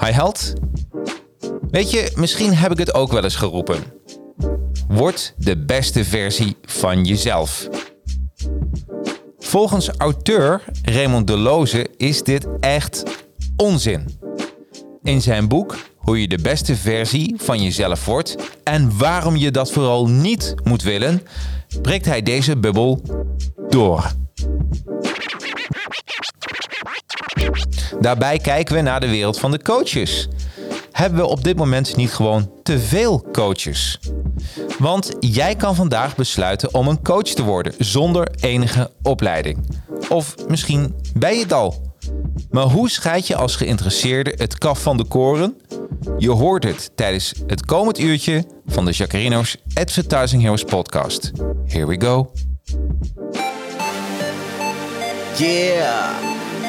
Hi held. Weet je, misschien heb ik het ook wel eens geroepen. Word de beste versie van jezelf. Volgens auteur Raymond Deloze is dit echt onzin. In zijn boek Hoe je de beste versie van jezelf wordt en waarom je dat vooral niet moet willen, breekt hij deze bubbel door. Daarbij kijken we naar de wereld van de coaches. Hebben we op dit moment niet gewoon te veel coaches? Want jij kan vandaag besluiten om een coach te worden zonder enige opleiding. Of misschien ben je het al. Maar hoe scheid je als geïnteresseerde het kaf van de koren? Je hoort het tijdens het komend uurtje van de Jacarino's Advertising Heroes podcast. Here we go. Yeah,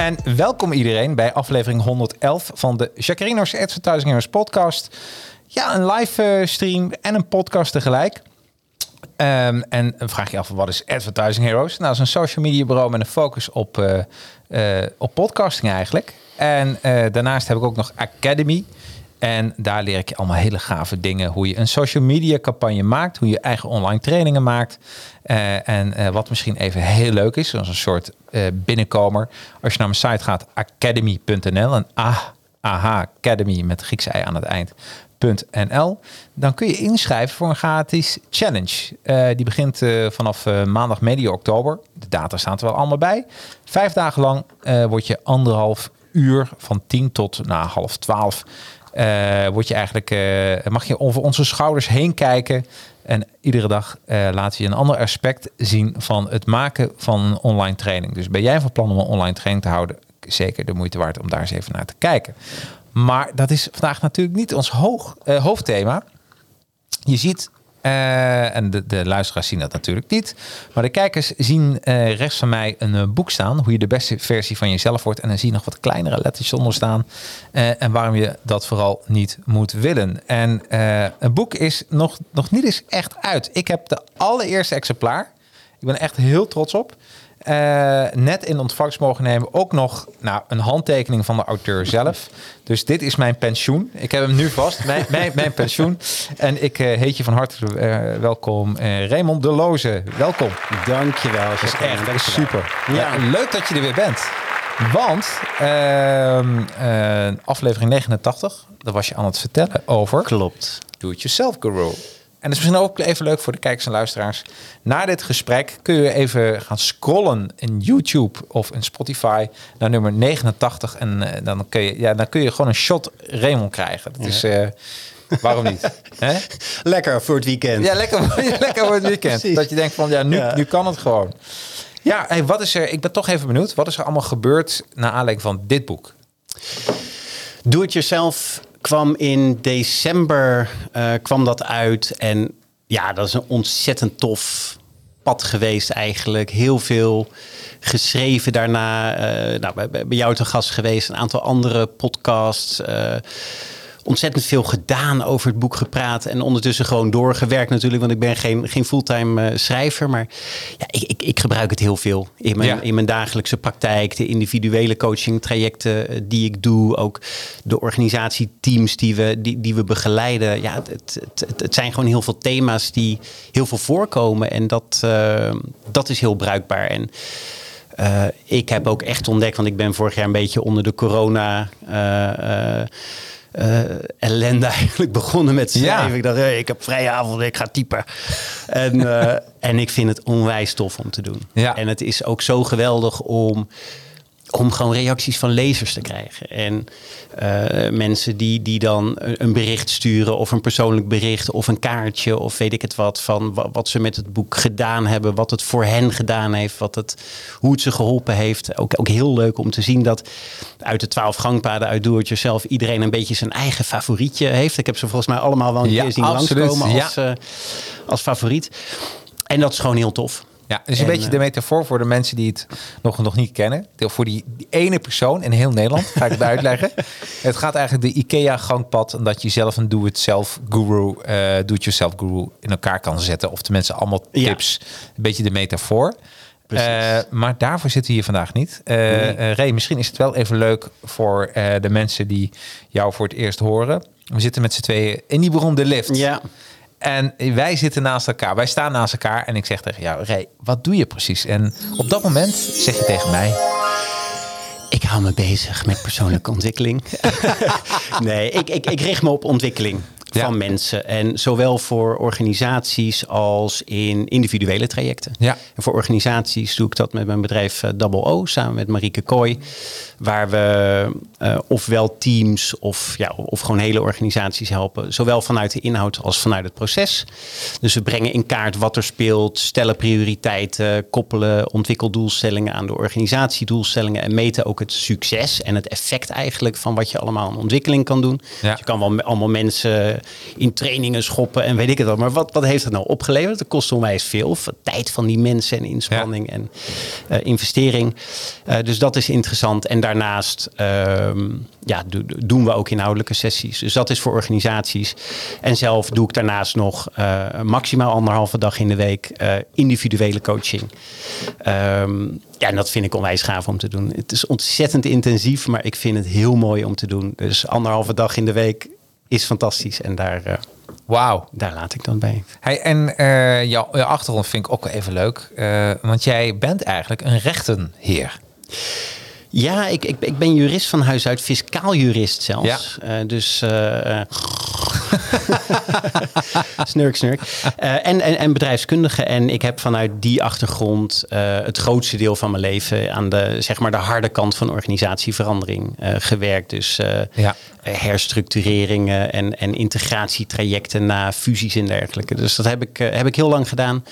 En welkom iedereen bij aflevering 111 van de Jacarino's Heroes podcast. Ja, een live eh, stream en een podcast tegelijk. Ehm, en vraag je af, wat is Advertising Heroes? Nou, dat is een social media bureau met een focus op, eh, eh, op podcasting eigenlijk. En daarnaast heb ik ook nog Academy. En daar leer ik je allemaal hele gave dingen. Hoe je een social media campagne maakt. Hoe je eigen online trainingen maakt. Uh, en uh, wat misschien even heel leuk is. Als een soort uh, binnenkomer. Als je naar mijn site gaat. Academy.nl. En ah, aha, Academy met Griekse ei aan het eind. .nl, dan kun je inschrijven voor een gratis challenge. die begint vanaf maandag medio oktober. De data staan er wel allemaal bij. Vijf dagen lang word je anderhalf uur van 10 tot na nou, half 12 uh, word je eigenlijk, uh, mag je over onze schouders heen kijken. En iedere dag uh, laat je een ander aspect zien van het maken van een online training. Dus ben jij van plan om een online training te houden? Zeker de moeite waard om daar eens even naar te kijken. Maar dat is vandaag natuurlijk niet ons hoog, hoofdthema. Je ziet uh, en de, de, luisteraars zien dat natuurlijk niet. Maar de kijkers zien uh, rechts van mij een uh, boek staan. Hoe je de beste versie van jezelf wordt. En dan zie je nog wat kleinere letters onder staan. en waarom je dat vooral niet moet willen. En een boek is nog, nog niet eens echt uit. Ik heb de allereerste exemplaar. Ik ben echt heel trots op. Uh, net in ontvangst mogen nemen. Ook nog nou, een handtekening van de auteur zelf. Dus dit is mijn pensioen. Ik heb hem nu vast, mijn, mijn, mijn pensioen. En ik uh, heet je van harte uh, welkom, Raymond Deloze. Welkom. Dankjewel. Dat is echt dankjewel. super. Ja. leuk dat je er weer bent. Want ehm, aflevering 89, daar was je aan het vertellen over... Klopt. Do it yourself guru. En dat is misschien ook even leuk voor de kijkers en luisteraars. Na dit gesprek kun je even gaan scrollen in YouTube of in Spotify naar nummer 89. En uh, dan, kun je, ja, dan kun je gewoon een shot Raymond krijgen. Dat is... Uh, Waarom niet? He? Lekker voor het weekend. Ja, lekker, lekker voor het weekend. dat je denkt van, ja nu, ja. nu kan het gewoon. Ja, hey, wat is er? Ik ben toch even benieuwd. Wat is er allemaal gebeurd naar aanleiding van dit boek? Doe het jezelf kwam in december uh, kwam dat uit. En ja, dat is een ontzettend tof pad geweest eigenlijk. Heel veel geschreven daarna. Uh, nou, bij, bij jou te gast geweest. Een aantal andere podcasts. Uh, ontzettend veel gedaan over het boek gepraat. En ondertussen gewoon doorgewerkt natuurlijk. Want ik ben geen, geen fulltime uh, schrijver. Maar ja, ik, ik, ik, gebruik het heel veel in mijn, ja. in mijn dagelijkse praktijk. De individuele coaching trajecten uh, die ik doe. Ook de organisatieteams die we, die, die we begeleiden. Ja, het, het, het zijn gewoon heel veel thema's die heel veel voorkomen. En dat, uh, dat is heel bruikbaar. En eh, ik heb ook echt ontdekt, want ik ben vorig jaar een beetje onder de corona. eh, eh, ellende eigenlijk begonnen met schrijven. Ja. Ik dacht, hey, ik heb vrije avond, ik ga typen. en, eh, en ik vind het onwijs tof om te doen. Ja. En het is ook zo geweldig om, om gewoon reacties van lezers te krijgen. En eh, mensen die, die dan een bericht sturen of een persoonlijk bericht of een kaartje of weet ik het wat van wa- wat ze met het boek gedaan hebben, wat het voor hen gedaan heeft, wat het, hoe het ze geholpen heeft. Ook, ook heel leuk om te zien dat uit de twaalf gangpaden uit Do It Yourself iedereen een beetje zijn eigen favorietje heeft. Ik heb ze volgens mij allemaal wel een Ja, keer zien absoluut, langskomen ja. als, eh, als favoriet. En dat is gewoon heel tof. Ja, dus een En, beetje eh, de metafoor voor de mensen die het nog, nog niet kennen. Voor die, die ene persoon in heel Nederland, ga ik het uitleggen. Het gaat eigenlijk de IKEA-gangpad... en dat je zelf een do-it-self guru, eh do-it-yourself guru in elkaar kan zetten. Of tenminste allemaal Ja. tips. Een beetje de metafoor. Eh, maar daarvoor zitten we hier vandaag niet. Eh eh, Ray, misschien is het wel even leuk voor eh, de mensen die jou voor het eerst horen. We zitten met z'n tweeën in die beroemde lift. Ja. En wij zitten naast elkaar. Wij staan naast elkaar. En ik zeg tegen jou, Ray, wat doe je precies? En op dat moment zeg je tegen mij... Ik hou me bezig met persoonlijke ontwikkeling. nee, ik, ik, ik richt me op ontwikkeling Ja. van mensen. En zowel voor organisaties als in individuele trajecten. Ja. En voor organisaties doe ik dat met mijn bedrijf eh, Double O samen met Marieke Kooi. Waar we eh, ofwel teams of, ja, of gewoon hele organisaties helpen. Zowel vanuit de inhoud als vanuit het proces. Dus we brengen in kaart wat er speelt, stellen prioriteiten, koppelen ontwikkeldoelstellingen aan de organisatiedoelstellingen. En meten ook het succes en het effect eigenlijk van wat je allemaal aan ontwikkeling kan doen. Ja. Dus je kan wel allemaal mensen in trainingen schoppen en weet ik het wel. Maar wat, wat heeft het nou opgeleverd? Het kost onwijs veel. Tijd van die mensen en inspanning en eh, investering. Eh, dus dat is interessant. En daarnaast ehm, ja, do- do- doen we ook inhoudelijke sessies. Dus dat is voor organisaties. En zelf doe ik daarnaast nog eh, maximaal anderhalve dag in de week eh, individuele coaching. Ehm, ja, en dat vind ik onwijs gaaf om te doen. Het is ontzettend intensief, maar ik vind het heel mooi om te doen. Dus anderhalve dag in de week is fantastisch. En daar, eh, Wauw. daar laat ik dan bij. Hey, en jouw, jouw achtergrond vind ik ook wel even leuk. want jij bent eigenlijk een rechtenheer. Ja, ik, ik, ik ben jurist van huis uit, fiscaal jurist zelfs. Eh, dus. eh, snurk, snurk. Eh, en, en, en bedrijfskundige. En ik heb vanuit die achtergrond eh, het grootste deel van mijn leven aan de, zeg maar, de harde kant van organisatieverandering eh, gewerkt. Dus eh, Ja. eh, herstructureringen en, en integratietrajecten na fusies en dergelijke. Dus dat heb ik, eh, heb ik heel lang gedaan.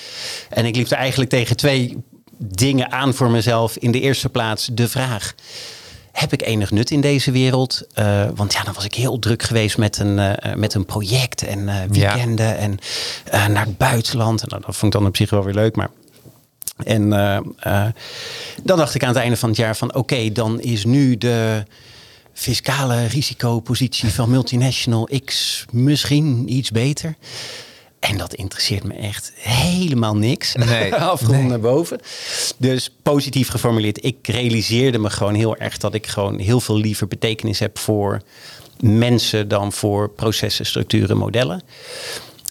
En ik liep er eigenlijk tegen twee dingen aan voor mezelf. In de eerste plaats de vraag. Heb ik enig nut in deze wereld? Eh, want ja, dan was ik heel druk geweest met een, eh, met een project en eh, weekenden en naar het buitenland. En nou, dat vond ik dan op zich wel weer leuk. Maar en dan dacht ik aan het einde van het jaar van oké, dan is nu de fiscale risicopositie van multinational X misschien iets beter. En dat interesseert me echt helemaal niks. Nee. Afgerond Nee. naar boven. Dus positief geformuleerd. Ik realiseerde me gewoon heel erg dat ik gewoon heel veel liever betekenis heb voor mensen dan voor processen, structuren, modellen.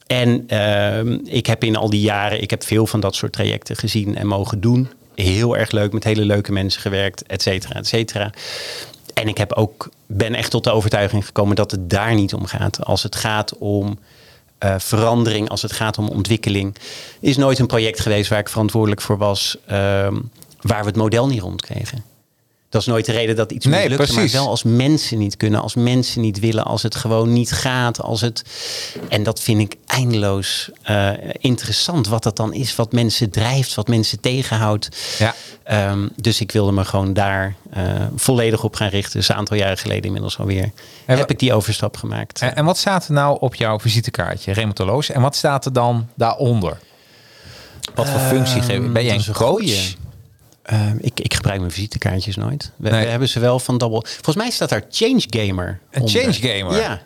En ehm, ik heb in al die jaren, ik heb veel van dat soort trajecten gezien en mogen doen. Heel erg leuk, met hele leuke mensen gewerkt, et cetera, et cetera. En ik heb ook, ben echt tot de overtuiging gekomen dat het daar niet om gaat. Als het gaat om eh, verandering, als het gaat om ontwikkeling, is nooit een project geweest waar ik verantwoordelijk voor was, ehm, waar we het model niet rondkregen. Dat is nooit de reden dat iets Nee, mislukte, maar precies. wel als mensen niet kunnen, als mensen niet willen, als het gewoon niet gaat, als het en dat vind ik eindeloos eh, interessant wat dat dan is, wat mensen drijft, wat mensen tegenhoudt. Ja. Ehm, dus ik wilde me gewoon daar eh, volledig op gaan richten. Dus een aantal jaren geleden inmiddels alweer En heb ik die overstap gemaakt. En, en wat staat er nou op jouw visitekaartje, reumatoloog? En wat staat er dan daaronder? Wat voor functie geef je? Ben jij Ehm, een coach? Ehm, ik, ik gebruik mijn visitekaartjes nooit. We, Nee. we hebben ze wel van Double. Volgens mij staat daar Change Gamer. Een onder. Change Gamer? Ja.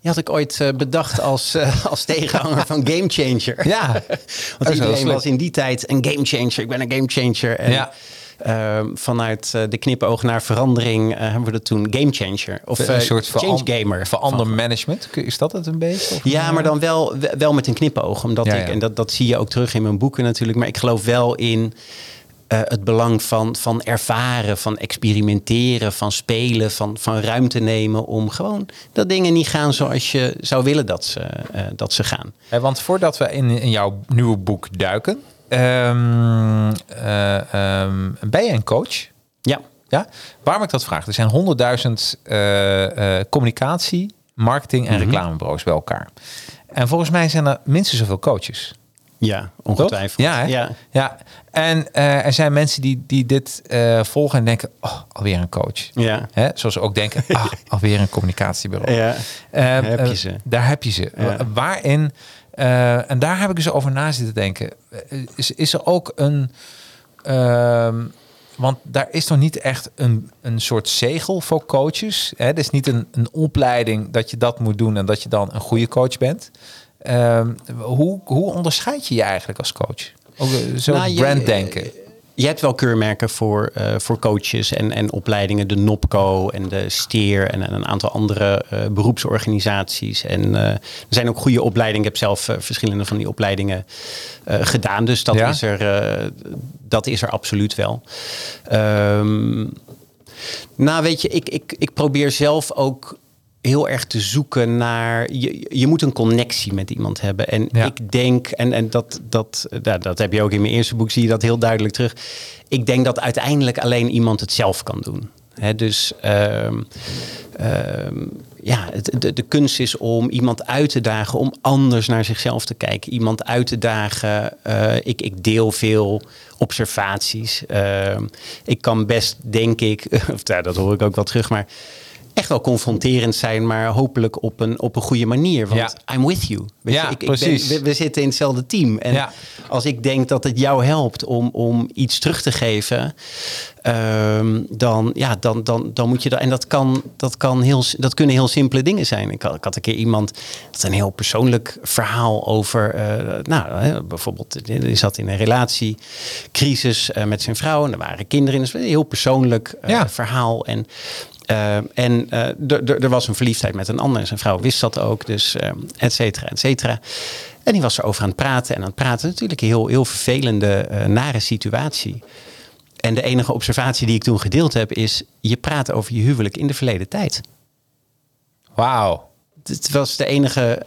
Die had ik ooit eh, bedacht als, eh, als tegenhanger van Game Changer. Ja. Want iedereen was in die tijd een game changer. Ik ben een game changer. En, Ja. ehm, vanuit eh, de knipoog naar verandering hebben we dat toen game changer. Of een eh, soort change gamer. Verander management. Is dat het een beetje? Of- ja, maar dan wel, wel met een knipoog. Omdat Ja, ik, ja. en dat, dat zie je ook terug in mijn boeken natuurlijk. Maar ik geloof wel in eh, het belang van, van ervaren, van experimenteren, van spelen, van, van ruimte nemen om gewoon dat dingen niet gaan zoals je zou willen dat ze, eh, dat ze gaan. Want voordat we in, in jouw nieuwe boek duiken, ehm, eh, ehm, ben je een coach? Ja, Ja? Waarom ik dat vraag? Er zijn honderdduizend communicatie, marketing en reclamebureaus bij elkaar. En volgens mij zijn er minstens zoveel coaches. Ja Toch? ongetwijfeld. Ja, ja. ja. En eh, er zijn mensen die, die dit eh, volgen en denken, oh, alweer een coach. Ja. Hè? Zoals ze ook denken, ah, alweer een communicatiebureau. Ja. Eh, Daar heb je ze. Daar heb je ze. Ja. Waarin, en daar heb ik dus over na zitten denken. Is, is er ook een, ehm, want daar is nog niet echt een, een soort zegel voor coaches. Hè? Het is niet een, een opleiding dat je dat moet doen en dat je dan een goede coach bent. Ehm, hoe, hoe onderscheid je je eigenlijk als coach? Ook eh, zo Nou, je- branddenken. Je hebt wel keurmerken voor, eh, voor coaches en, en opleidingen. De NOPCO en de STEER en, en een aantal andere eh, beroepsorganisaties. En er zijn ook goede opleidingen. Ik heb zelf verschillende van die opleidingen gedaan. Dus dat, Ja? is er, dat is er absoluut wel. Ehm, nou, weet je, ik, ik, ik probeer zelf ook heel erg te zoeken naar. Je, je moet een connectie met iemand hebben. En Ja. ik denk, en, en dat, dat, dat, dat heb je ook in mijn eerste boek, zie je dat heel duidelijk terug. Ik denk dat uiteindelijk alleen iemand het zelf kan doen. Dus ehm, ehm, ja, het, de, de kunst is om iemand uit te dagen om anders naar zichzelf te kijken. Iemand uit te dagen. eh, ik, ik deel veel observaties. Ehm, ik kan best, denk ik, of ja, dat hoor ik ook wel terug, maar echt wel confronterend zijn, maar hopelijk op een, op een goede manier. Want Ja. I'm with you. Weet Ja, je, ik, ik precies. we, we zitten in hetzelfde team. En Ja. als ik denk dat het jou helpt om, om iets terug te geven, ehm, dan, ja, dan, dan, dan moet je dat. En dat, kan, dat, kan heel, dat kunnen heel simpele dingen zijn. Ik had, ik had een keer iemand, dat is een heel persoonlijk verhaal over. eh, nou, hè, bijvoorbeeld, die zat in een relatiecrisis eh, met zijn vrouw en er waren kinderen in. Dus een heel persoonlijk eh, verhaal. En eh, en eh, er- was een verliefdheid met een ander. En zijn vrouw wist dat ook. Dus eh, et cetera, et cetera. En die was erover aan het praten. En aan het praten natuurlijk een heel, heel vervelende, nare situatie. En de enige observatie die ik toen gedeeld heb is... je praat over je huwelijk in de verleden tijd. Wauw. Het was de enige...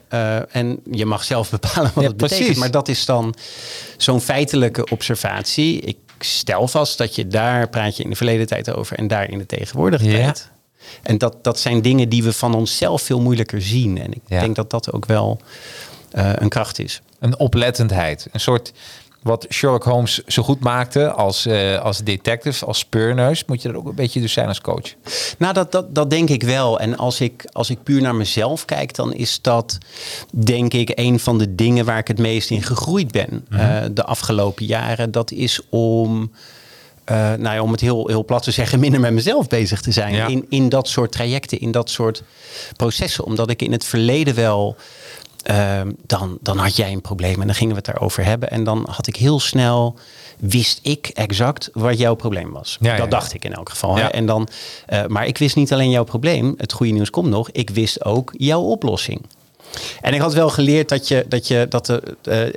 en je mag zelf bepalen wat Ja, het betekent. precies. Maar dat is dan zo'n feitelijke observatie. Ik stel vast dat je daar praat je in de verleden tijd over... en daar in de tegenwoordige Ja. tijd. En dat, dat zijn dingen die we van onszelf veel moeilijker zien. En ik Ja. denk dat dat ook wel eh, een kracht is. Een oplettendheid. Een soort wat Sherlock Holmes zo goed maakte als, eh, als detective, als speurneus. Moet je dat ook een beetje dus zijn als coach. Nou, dat, dat, dat denk ik wel. En als ik, als ik puur naar mezelf kijk, dan is dat denk ik een van de dingen waar ik het meest in gegroeid ben eh, de afgelopen jaren. Dat is om, eh, nou ja, om het heel, heel plat te zeggen, minder met mezelf bezig te zijn. Ja. In, in dat soort trajecten, in dat soort processen. Omdat ik in het verleden wel. ehm, dan, dan had jij een probleem en dan gingen we het daarover hebben. En dan had ik heel snel, wist ik exact wat jouw probleem was. Ja, dat ja. dacht ik in elk geval. hè. En dan, eh, maar ik wist niet alleen jouw probleem. Het goede nieuws komt nog. Ik wist ook jouw oplossing. En ik had wel geleerd dat, je, dat, je, dat, de,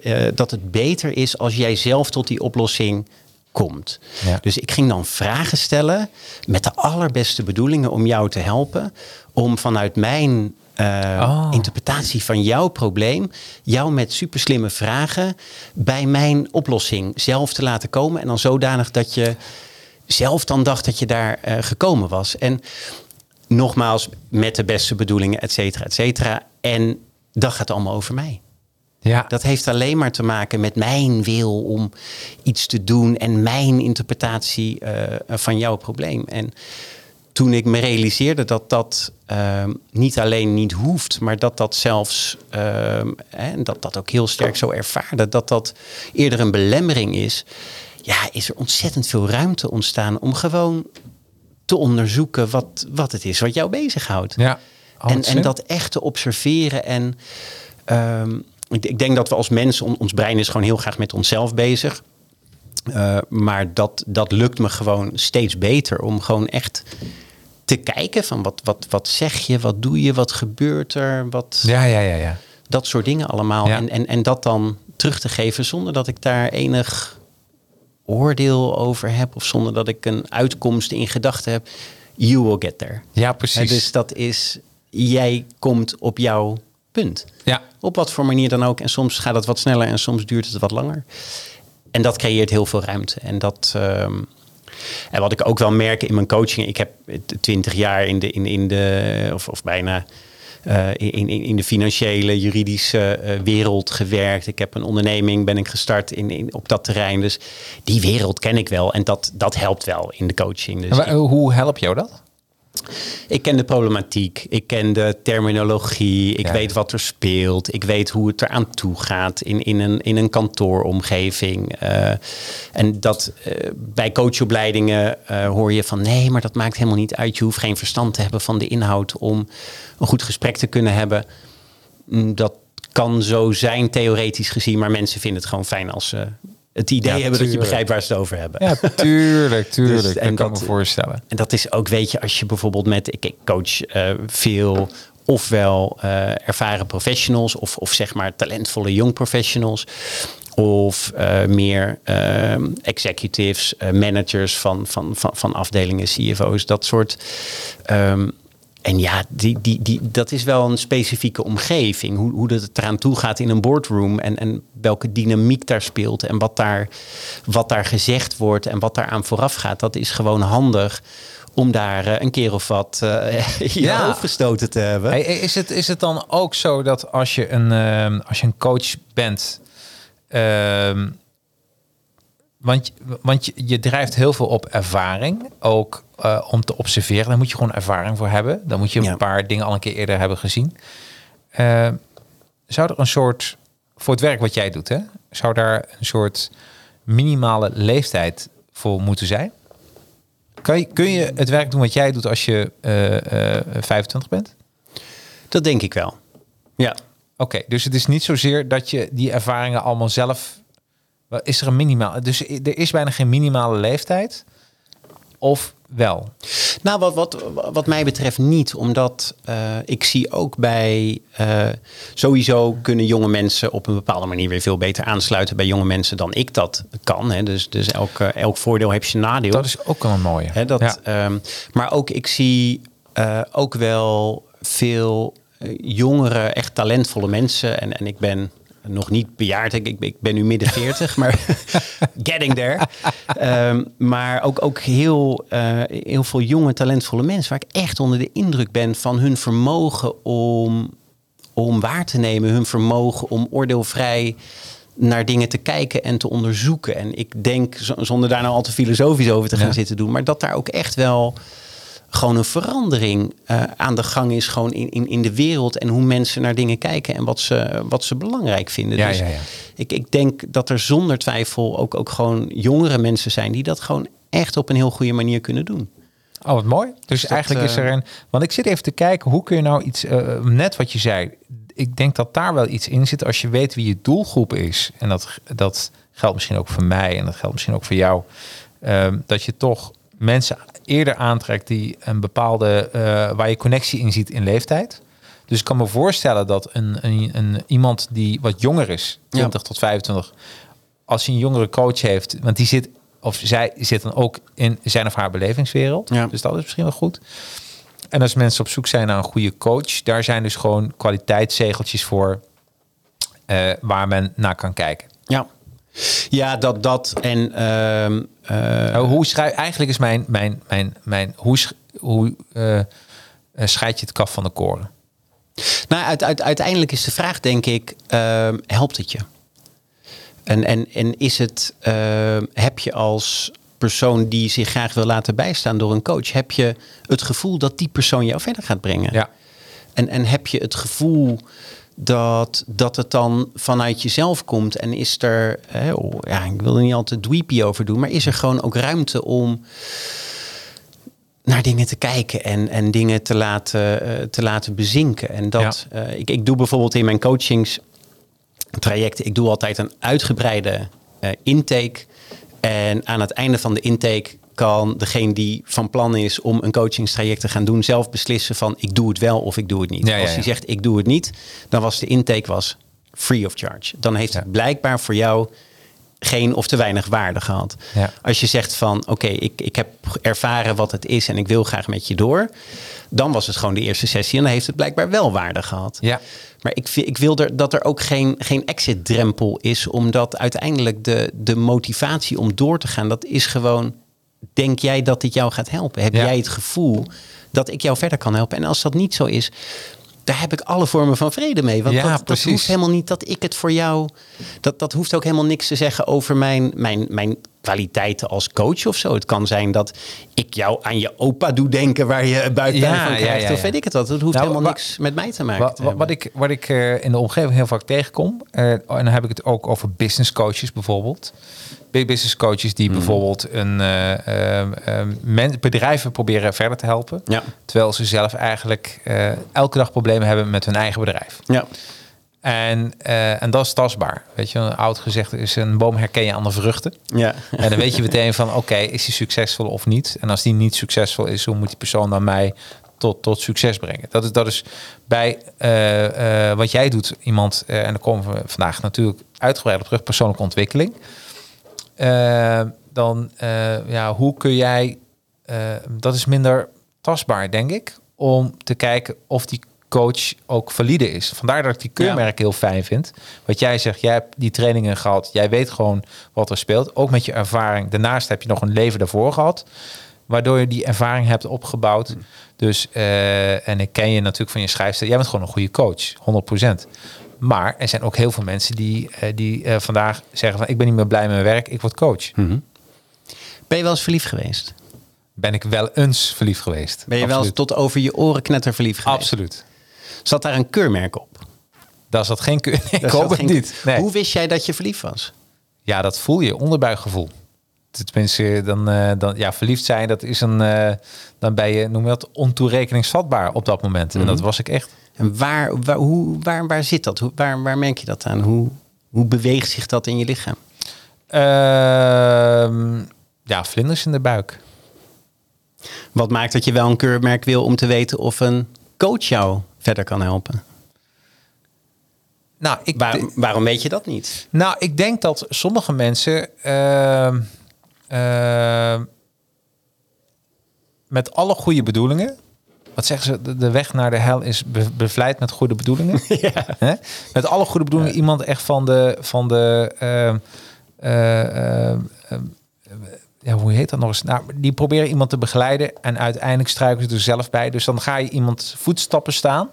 eh, dat het beter is als jij zelf tot die oplossing komt. Ja. Dus ik ging dan vragen stellen met de allerbeste bedoelingen om jou te helpen. Om vanuit mijn eh, Oh. interpretatie van jouw probleem, jou met superslimme vragen bij mijn oplossing zelf te laten komen. En dan zodanig dat je zelf dan dacht dat je daar eh, gekomen was. En nogmaals, met de beste bedoelingen, et cetera, et cetera. En dat gaat allemaal over mij. Ja, Dat heeft alleen maar te maken met mijn wil om iets te doen en mijn interpretatie eh, van jouw probleem. En toen ik me realiseerde dat dat ehm, niet alleen niet hoeft, maar dat dat zelfs, ehm, en dat dat ook heel sterk zo ervaarde, dat dat eerder een belemmering is, ja, is er ontzettend veel ruimte ontstaan om gewoon te onderzoeken wat, wat het is wat jou bezighoudt. ja. En, en dat echt te observeren. En ehm, ik, ik denk dat we als mensen, on- ons brein is gewoon heel graag met onszelf bezig. Eh, maar dat, dat lukt me gewoon steeds beter om gewoon echt te kijken van wat, wat, wat zeg je, wat doe je, wat gebeurt er, wat, Ja, ja, ja, ja. dat soort dingen allemaal. Ja. En, en, en dat dan terug te geven zonder dat ik daar enig oordeel over heb of zonder dat ik een uitkomst in gedachten heb. You will get there. Ja, precies. dus dat is, jij komt op jouw punt. ja. Op wat voor manier dan ook. En soms gaat het wat sneller en soms duurt het wat langer. En dat creëert heel veel ruimte. En dat. ehm, en wat ik ook wel merk in mijn coaching. Ik heb twintig jaar in de, in, in de of, of bijna eh, in, in, in de financiële, juridische eh, wereld gewerkt. Ik heb een onderneming, ben ik gestart in, in, op dat terrein. Dus die wereld ken ik wel. En dat, dat helpt wel in de coaching. Dus hoe help jou dat? Ik ken de problematiek, ik ken de terminologie, ik Ja. weet wat er speelt, ik weet hoe het eraan toe gaat in, in, een, in een kantooromgeving. Eh, en dat eh, bij coachopleidingen eh, hoor je van nee, maar dat maakt helemaal niet uit. Je hoeft geen verstand te hebben van de inhoud om een goed gesprek te kunnen hebben. Mm, Dat kan zo zijn theoretisch gezien, maar mensen vinden het gewoon fijn als ze het idee Ja, hebben dat je tuurlijk. begrijpt waar ze het over hebben. Ja, tuurlijk, tuurlijk. Dus- dat en kan ik me voorstellen. En dat is ook, weet je, als je bijvoorbeeld met, ik, coach eh, veel ofwel eh, ervaren professionals of, of zeg maar talentvolle young professionals. Of eh, meer executives, managers van, van, van, van afdelingen, CFO's, dat soort. Ehm, en ja, die, die, die, dat is wel een specifieke omgeving. Hoe, hoe dat het eraan toe gaat in een boardroom. En, en welke dynamiek daar speelt. En wat daar, wat daar gezegd wordt. En wat daaraan vooraf gaat. Dat is gewoon handig om daar eh, een keer of wat eh in je Ja. hoofd gestoten te hebben. Hey, is, het, is het dan ook zo dat als je een, ehm, als je een coach bent, ehm, want, want je, je drijft heel veel op ervaring, ook eh, om te observeren. Daar moet je gewoon ervaring voor hebben. Dan moet je Ja. een paar dingen al een keer eerder hebben gezien. Eh, zou er een soort, voor het werk wat jij doet, hè, zou daar een soort minimale leeftijd voor moeten zijn? Kan je, kun je het werk doen wat jij doet als je eh, eh, 25 bent? Dat denk ik wel. Ja. Oké, dus het is niet zozeer dat je die ervaringen allemaal zelf. Is er een minimaal? Dus er is bijna geen minimale leeftijd. Of wel? Nou, wat, wat, wat mij betreft niet. Omdat eh, ik zie ook bij... eh, sowieso kunnen jonge mensen op een bepaalde manier weer veel beter aansluiten bij jonge mensen dan ik dat kan. Hè. Dus, dus elk, elk voordeel heeft zijn nadeel. Dat is ook wel een mooie. Hè, dat, ja. ehm, maar ook ik zie eh, ook wel veel jongere, echt talentvolle mensen. En, en ik ben nog niet bejaard. Ik, ik, ik ben nu midden 40, maar getting there. Ehm, maar ook, ook heel, eh, heel veel jonge, talentvolle mensen waar ik echt onder de indruk ben van hun vermogen om, om waar te nemen, hun vermogen om oordeelvrij naar dingen te kijken en te onderzoeken. En ik denk, zonder daar nou al te filosofisch over te gaan Ja. zitten doen, maar dat daar ook echt wel gewoon een verandering eh, aan de gang is, gewoon in, in, in de wereld en hoe mensen naar dingen kijken en wat ze, wat ze belangrijk vinden. Ja, dus ja, ja. Ik, ik denk dat er zonder twijfel ook, ook gewoon jongere mensen zijn die dat gewoon echt op een heel goede manier kunnen doen. Oh, wat mooi. Dus dat, eigenlijk is er eh, een. Want ik zit even te kijken, hoe kun je nou iets. eh, net wat je zei. Ik denk dat daar wel iets in zit als je weet wie je doelgroep is. En dat, dat geldt misschien ook voor mij en dat geldt misschien ook voor jou. ehm, dat je toch mensen eerder aantrekt die een bepaalde. eh, waar je connectie in ziet in leeftijd. Dus ik kan me voorstellen dat een, een, een, iemand die wat jonger is, 20 tot 25, als hij een jongere coach heeft, want die zit, of zij zit dan ook in zijn of haar belevingswereld. Ja. Dus dat is misschien wel goed. En als mensen op zoek zijn naar een goede coach, daar zijn dus gewoon kwaliteitszegeltjes voor eh, waar men naar kan kijken. Ja, dat, dat en ehm, eh, Nou, hoe schrijf, eigenlijk is mijn, mijn, mijn, mijn hoe, hoe eh, eh, scheid je het kaf van de koren? Nou, uit, uit, uiteindelijk is de vraag, denk ik, ehm, helpt het je? En, en, en is het, ehm, heb je als persoon die zich graag wil laten bijstaan door een coach, heb je het gevoel dat die persoon jou verder gaat brengen? Ja. En, en heb je het gevoel dat, dat het dan vanuit jezelf komt en is er, hè, oh, ja, ik wil er niet altijd dweepy over doen, maar is er gewoon ook ruimte om naar dingen te kijken en, en dingen te laten, eh, te laten bezinken. En dat, eh, ik, ik doe bijvoorbeeld in mijn coachingstraject, ik doe altijd een uitgebreide eh, intake. En aan het einde van de intake kan degene die van plan is om een coachingstraject te gaan doen, zelf beslissen van ik doe het wel of ik doe het niet. Ja, Als hij zegt ik doe het niet, dan was de intake was free of charge. Dan heeft het blijkbaar voor jou geen of te weinig waarde gehad. Ja. Als je zegt van oké, ik, ik heb ervaren wat het is en ik wil graag met je door. Dan was het gewoon de eerste sessie en dan heeft het blijkbaar wel waarde gehad. Ja. Maar ik, ik wil er, dat er ook geen, geen exit-drempel is, omdat uiteindelijk de, de motivatie om door te gaan, dat is gewoon, denk jij dat dit jou gaat helpen? Heb Ja. jij het gevoel dat ik jou verder kan helpen? En als dat niet zo is, daar heb ik alle vormen van vrede mee. Want Ja, dat, dat hoeft helemaal niet dat ik het voor jou, dat, dat hoeft ook helemaal niks te zeggen over mijn, mijn, mijn kwaliteiten als coach of zo. Het kan zijn dat ik jou aan je opa doe denken waar je buikpijn Ja, van ja, krijgt. ja, Of weet ik het wat. Het hoeft Nou, helemaal niks met mij te maken. Te wat ik, wat ik eh, in de omgeving heel vaak tegenkom, eh, en dan heb ik het ook over business coaches bijvoorbeeld. Big business coaches die bijvoorbeeld een eh, eh, eh, men- bedrijven proberen verder te helpen. Ja. Terwijl ze zelf eigenlijk eh, elke dag problemen hebben met hun eigen bedrijf. Ja. En, eh, en dat is tastbaar. Weet je, een oud gezegd is een boom herken je aan de vruchten. Ja. En dan weet je meteen van, oké, is die succesvol of niet? En als die niet succesvol is, hoe moet die persoon dan mij tot, tot succes brengen? Dat is, dat is bij wat jij doet, iemand, en daar komen we vandaag natuurlijk uitgebreid op terug, persoonlijke ontwikkeling. Eh, dan, eh, ja, hoe kun jij, eh, dat is minder tastbaar, denk ik, om te kijken of die coach ook valide is. Vandaar dat ik die keurmerk heel fijn vind. Wat jij zegt, jij hebt die trainingen gehad, jij weet gewoon wat er speelt, ook met je ervaring. Daarnaast heb je nog een leven daarvoor gehad, waardoor je die ervaring hebt opgebouwd. Dus, eh, en ik ken je natuurlijk van je schrijfster, jij bent gewoon een goede coach, 100%. Maar er zijn ook heel veel mensen die, eh, die eh, vandaag zeggen van ik ben niet meer blij met mijn werk, ik word coach. Ben je wel eens verliefd geweest? Ben ik wel eens verliefd geweest. Ben je wel eens tot over je oren knetter verliefd geweest? Absoluut. Zat daar een keurmerk op? Daar zat geen keur. Ik hoop het geen- niet. Nee. Hoe wist jij dat je verliefd was? Ja, dat voel je, onderbuikgevoel. Tenminste, dan, eh, dan ja, verliefd zijn, dat is een, eh, dan ben je, noem je dat, ontoerekeningsvatbaar op dat moment. En dat was ik echt. En waar, waar, hoe, waar, waar zit dat? Hoe, waar, waar merk je dat aan? Hoe, hoe beweegt zich dat in je lichaam? Ehm, ja, vlinders in de buik. Wat maakt dat je wel een keurmerk wil om te weten of een coach jou verder kan helpen? Nou, ik, Waar, waarom weet je dat niet? nou, ik denk dat sommige mensen ehm, ehm, met alle goede bedoelingen. Wat zeggen ze? De, de weg naar de hel is be- bevleid met goede bedoelingen. Met alle goede bedoelingen. Iemand echt van de. Van de ehm, eh, ehm, ehm, ja, hoe heet dat nog eens? Nou, die proberen iemand te begeleiden en uiteindelijk struiken ze er zelf bij. Dus dan ga je iemand voetstappen staan,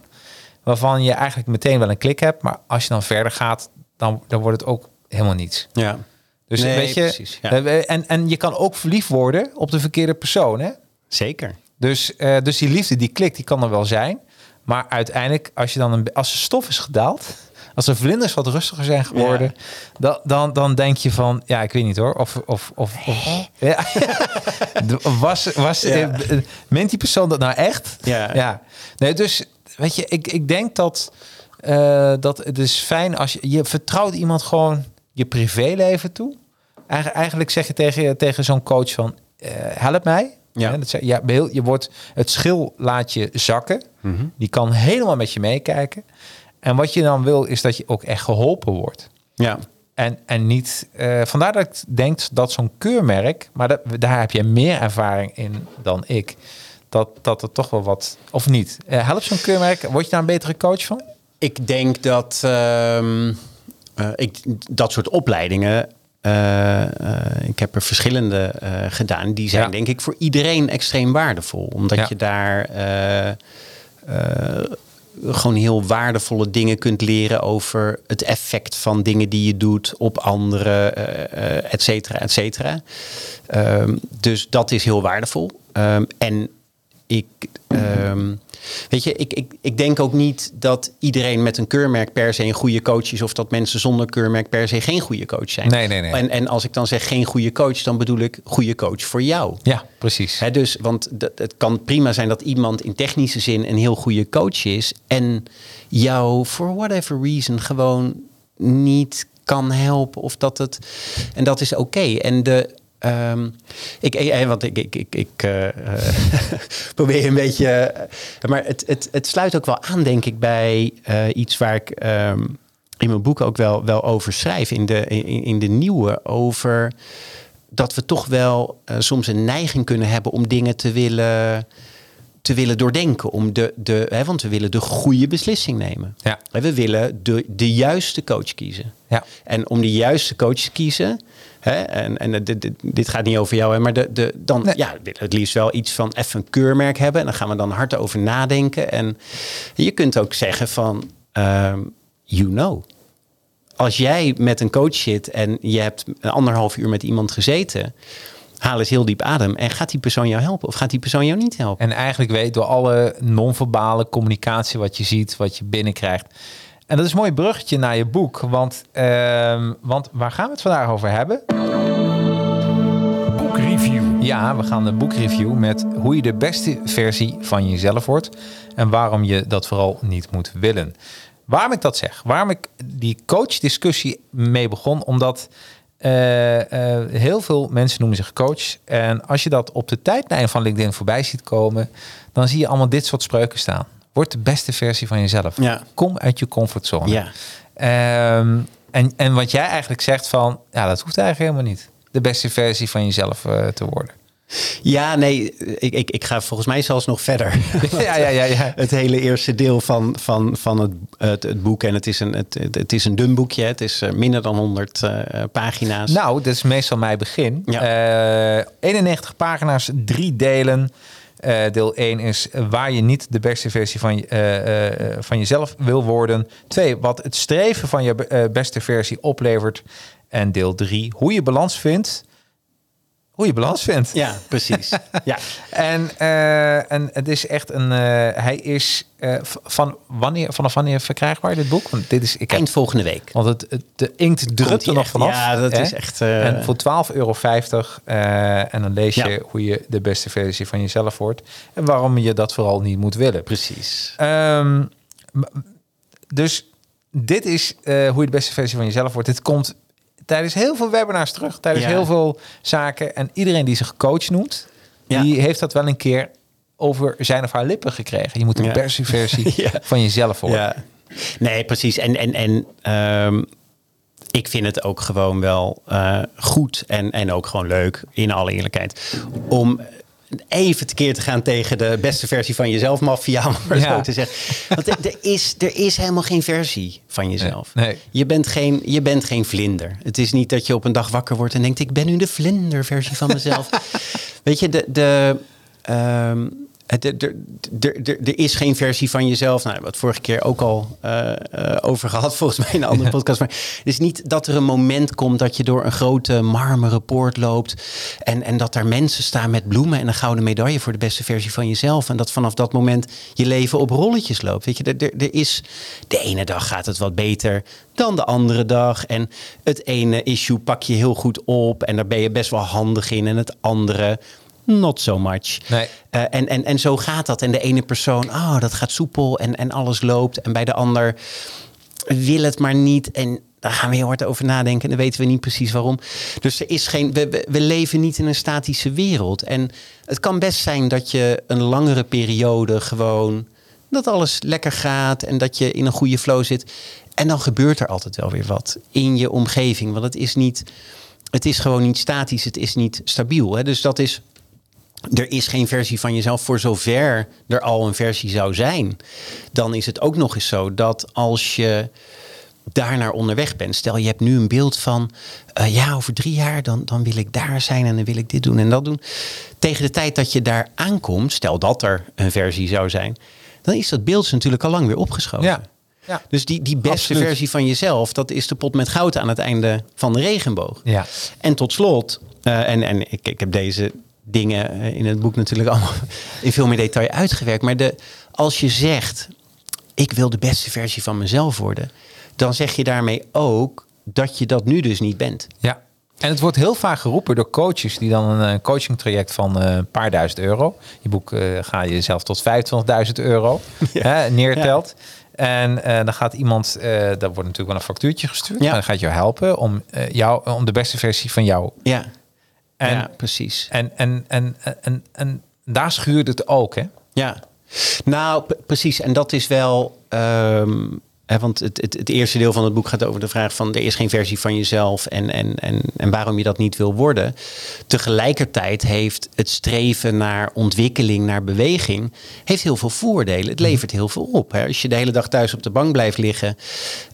waarvan je eigenlijk meteen wel een klik hebt. Maar als je dan verder gaat, dan, dan wordt het ook helemaal niets. Ja. Dus Nee, weet je, precies, ja. en, en je kan ook verliefd worden op de verkeerde persoon. Hè? Zeker. Dus, eh, dus die liefde, die klik, die kan er wel zijn. Maar uiteindelijk, als je dan een, als de stof is gedaald, als de vlinders wat rustiger zijn geworden, dan, dan, dan denk je van, ja, ik weet niet hoor, of, of, of, of ja. was, was Ja. eh, meent die persoon dat nou echt? Ja. ja. Nee, dus weet je, ik, ik denk dat, eh, dat het is fijn als je, je vertrouwt iemand gewoon je privéleven toe. Eigen- Eigenlijk zeg je tegen, tegen zo'n coach van, help mij. Ja. Dat ja, heel- je wordt, het schil laat je zakken. Mhm. Die kan helemaal met je meekijken. En wat je dan wil, is dat je ook echt geholpen wordt. Ja. En, en niet, eh, vandaar dat ik denk dat zo'n keurmerk, maar dat, daar heb je meer ervaring in dan ik, dat, dat er toch wel wat, of niet. Eh, helpt zo'n keurmerk, word je daar een betere coach van? Ik denk dat ehm, eh, ik, dat soort opleidingen. Eh, eh, ik heb er verschillende eh, gedaan. Die zijn Ja. denk ik voor iedereen extreem waardevol. Omdat Ja. je daar gewoon heel waardevolle dingen kunt leren over het effect van dingen die je doet op anderen, eh, et cetera, et cetera. Ehm, dus dat is heel waardevol. Ehm, en ik, ehm, weet je, ik, ik, ik denk ook niet dat iedereen met een keurmerk per se een goede coach is, of dat mensen zonder keurmerk per se geen goede coach zijn. Nee, nee, nee. En, en als ik dan zeg geen goede coach, dan bedoel ik goede coach voor jou. Ja, precies. Hè, dus, want dat, het kan prima zijn dat iemand in technische zin een heel goede coach is en jou for whatever reason gewoon niet kan helpen of dat het en dat is oké. En de ehm, ik, eh, want ik, ik, ik, ik eh, eh, probeer een beetje, eh, maar het, het, het sluit ook wel aan, denk ik, bij eh, iets waar ik ehm, in mijn boek ook wel, wel over schrijf, in de, in, in de nieuwe, over dat we toch wel eh, soms een neiging kunnen hebben om dingen te willen, te willen doordenken. Om de, de, hè, want we willen de goede beslissing nemen. Ja. We willen de, de juiste coach kiezen. Ja. En om de juiste coach te kiezen. Hè, en en dit, dit, dit gaat niet over jou, hè, maar de, de, dan Nee. ja, het liefst wel iets van even een keurmerk hebben. En dan gaan we dan hard over nadenken. En je kunt ook zeggen van, ehm, you know. Als jij met een coach zit en je hebt een anderhalf uur met iemand gezeten, haal eens heel diep adem en gaat die persoon jou helpen of gaat die persoon jou niet helpen? En eigenlijk weet door alle non-verbale communicatie wat je ziet, wat je binnenkrijgt. En dat is een mooi bruggetje naar je boek. Want, ehm, want waar gaan we het vandaag over hebben? Boekreview. Ja, we gaan de boekreview met hoe je de beste versie van jezelf wordt. En waarom je dat vooral niet moet willen. Waarom ik dat zeg, waarom ik die coachdiscussie mee begon, omdat eh, eh, heel veel mensen noemen zich coach. En als je dat op de tijdlijn van LinkedIn voorbij ziet komen, dan zie je allemaal dit soort spreuken staan. Word de beste versie van jezelf. Ja. Kom uit je comfortzone. Ja. Ehm, en, en wat jij eigenlijk zegt van, ja, dat hoeft eigenlijk helemaal niet. De beste versie van jezelf eh, te worden. Ja, nee, ik, ik, ik ga volgens mij zelfs nog verder. ja, ja, ja, ja. Het hele eerste deel van, van, van het, het, het boek. En het is, een, het, het- is een dun boekje. Het is eh, minder dan 100 eh, pagina's. Nou, dat is meestal mijn begin. Ja. Eh, 91 pagina's, drie delen. Eh, deel 1 is waar je niet de beste versie van, eh, eh, van jezelf wil worden. 2, wat het streven van je beste versie oplevert. En deel 3, hoe je balans vindt. Hoe je balans vindt. Ja, precies. ja. En, eh, en het is echt een. eh, hij is eh, van wanneer, vanaf wanneer verkrijgbaar dit boek? Want dit is. Ik heb, Eind volgende week. want het, het, de inkt drupt Komt er nog echt? vanaf. Ja, dat hè? is echt, en voor 12,50 euro. en dan lees je Ja. hoe je de beste versie van jezelf wordt. En waarom je dat vooral niet moet willen. Precies. Ehm, dus dit is hoe je de beste versie van jezelf wordt. Dit komt tijdens heel veel webinars terug. Tijdens Ja. heel veel zaken. En iedereen die zich coach noemt, Ja. die heeft dat wel een keer over zijn of haar lippen gekregen. Je moet de Ja. beste versie Ja. van jezelf worden. Ja. Nee, precies. En, en, en ehm, ik vind het ook gewoon wel eh, goed en, en ook gewoon leuk, in alle eerlijkheid, om even tekeer te gaan tegen de beste versie van jezelf, maffia, om maar Ja. zo te zeggen. Want er, is, er is helemaal geen versie van jezelf. Nee, nee. Je, bent geen, je bent geen vlinder. Het is niet dat je op een dag wakker wordt en denkt, ik ben nu de vlinderversie van mezelf. Weet je, de... de ehm, er- is geen versie van jezelf. Nou, we hebben het vorige keer ook al eh, over gehad, volgens mij in een andere podcast. Maar het is niet dat er een moment komt dat je door een grote marmeren poort loopt. En, en dat daar mensen staan met bloemen en een gouden medaille voor de beste versie van jezelf. En dat vanaf dat moment je leven op rolletjes loopt. Weet je, er, er, er is. De ene dag gaat het wat beter dan de andere dag. En het ene issue pak je heel goed op. En daar ben je best wel handig in. En het andere. Not so much. Nee. Eh, en, en, en zo gaat dat. En de ene persoon, oh, dat gaat soepel en, en alles loopt. En bij de ander wil het maar niet. En daar gaan we heel hard over nadenken. En dan weten we niet precies waarom. Dus er is geen. We, we, we leven niet in een statische wereld. En het kan best zijn dat je een langere periode gewoon. dat alles lekker gaat en dat je in een goede flow zit. En dan gebeurt er altijd wel weer wat in je omgeving. Want het is niet. Het is gewoon niet statisch, het is niet stabiel. Hè? Dus dat is er is geen versie van jezelf voor zover er al een versie zou zijn. Dan is het ook nog eens zo dat als je daarnaar onderweg bent. Stel je hebt nu een beeld van eh, ja over drie jaar dan, dan wil ik daar zijn en dan wil ik dit doen en dat doen. Tegen de tijd dat je daar aankomt, stel dat er een versie zou zijn. Dan is dat beeld natuurlijk al lang weer opgeschoven. Ja. Ja. Dus die, die beste Absoluut. versie van jezelf, dat is de pot met goud aan het einde van de regenboog. Ja. En tot slot, eh, en, en ik, ik heb deze dingen eh, in het boek natuurlijk allemaal in veel meer detail uitgewerkt. Maar de, als je zegt, ik wil de beste versie van mezelf worden, dan zeg je daarmee ook dat je dat nu dus niet bent. Ja. En het wordt heel vaak geroepen door coaches die dan een eh, coachingtraject van eh, een paar duizend euro. Je boek ga je zelf tot 25.000 euro hè, neertelt. En dan gaat iemand, eh daar wordt natuurlijk wel een factuurtje gestuurd. Ja. En dan gaat jou helpen om, jou, om de beste versie van jou. Ja, En, ja precies. en, en, en, en, en, daar schuurt het ook, hè? Ja, nou precies. En dat is wel. ehm, Want het, het, het eerste deel van het boek gaat over de vraag van er is geen versie van jezelf en, en, en, en waarom je dat niet wil worden. Tegelijkertijd heeft het streven naar ontwikkeling, naar beweging, heeft heel veel voordelen. Het levert heel veel op. Als je de hele dag thuis op de bank blijft liggen,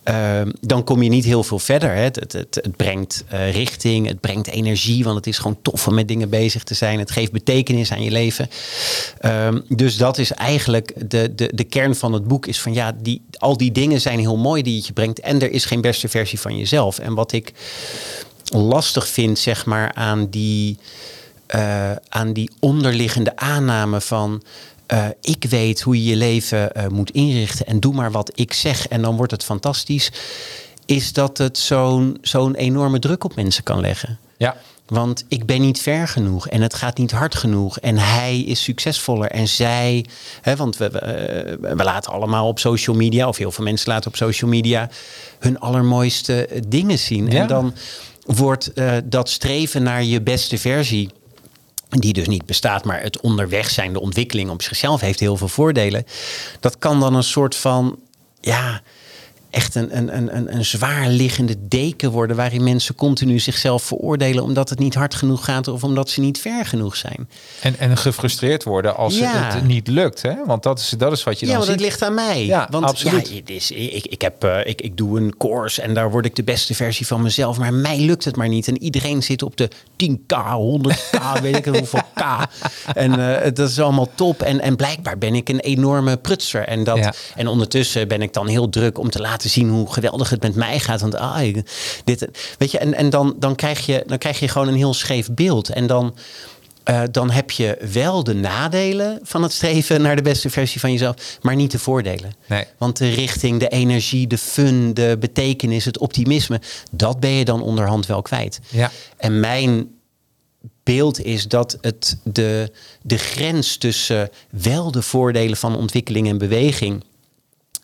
ehm, dan kom je niet heel veel verder. Het, het, het brengt eh, richting, het brengt energie, want het is gewoon tof om met dingen bezig te zijn. Het geeft betekenis aan je leven. Ehm, dus dat is eigenlijk de, de, de kern van het boek. Is van ja, die, al die dingen zijn heel mooi die je brengt. En er is geen beste versie van jezelf. En wat ik lastig vind, zeg maar, aan die, eh, aan die onderliggende aanname van. eh, ik weet hoe je je leven eh, moet inrichten en doe maar wat ik zeg en dan wordt het fantastisch. Is dat het zo'n zo'n enorme druk op mensen kan leggen. Ja. Want ik ben niet ver genoeg en het gaat niet hard genoeg. En hij is succesvoller en zij. Hè, want we, we, eh, we laten allemaal op social media, of heel veel mensen laten op social media, hun allermooiste eh, dingen zien. Ja. En dan wordt eh, dat streven naar je beste versie. Die dus niet bestaat, maar het onderweg zijn, de ontwikkeling op zichzelf heeft heel veel voordelen. Dat kan dan een soort van, ja, echt een, een, een, een, een zwaar liggende deken worden. waarin mensen continu zichzelf veroordelen. omdat het niet hard genoeg gaat of omdat ze niet ver genoeg zijn. En, en gefrustreerd worden als Ja. het niet lukt. Hè? Want dat is, dat is wat je Ja, dan want het ziet. ligt aan mij. Ja, want absoluut. Ja, het is, ik, ik, heb, eh, ik, ik doe een course en daar word ik de beste versie van mezelf. Maar mij lukt het maar niet. En iedereen zit op de 10k, 100k, weet ik hoeveel k. En eh, dat is allemaal top. En, en blijkbaar ben ik een enorme prutser. En, dat, Ja. en ondertussen ben ik dan heel druk om te laten zien hoe geweldig het met mij gaat. Want ah, dit, weet je, en, en dan, dan, krijg je, dan krijg je gewoon een heel scheef beeld. En dan. eh, dan heb je wel de nadelen van het streven naar de beste versie van jezelf, maar niet de voordelen. Nee. Want de richting, de energie, de fun, de betekenis, het optimisme, dat ben je dan onderhand wel kwijt. Ja. En mijn beeld is dat het de, de grens tussen wel de voordelen van ontwikkeling en beweging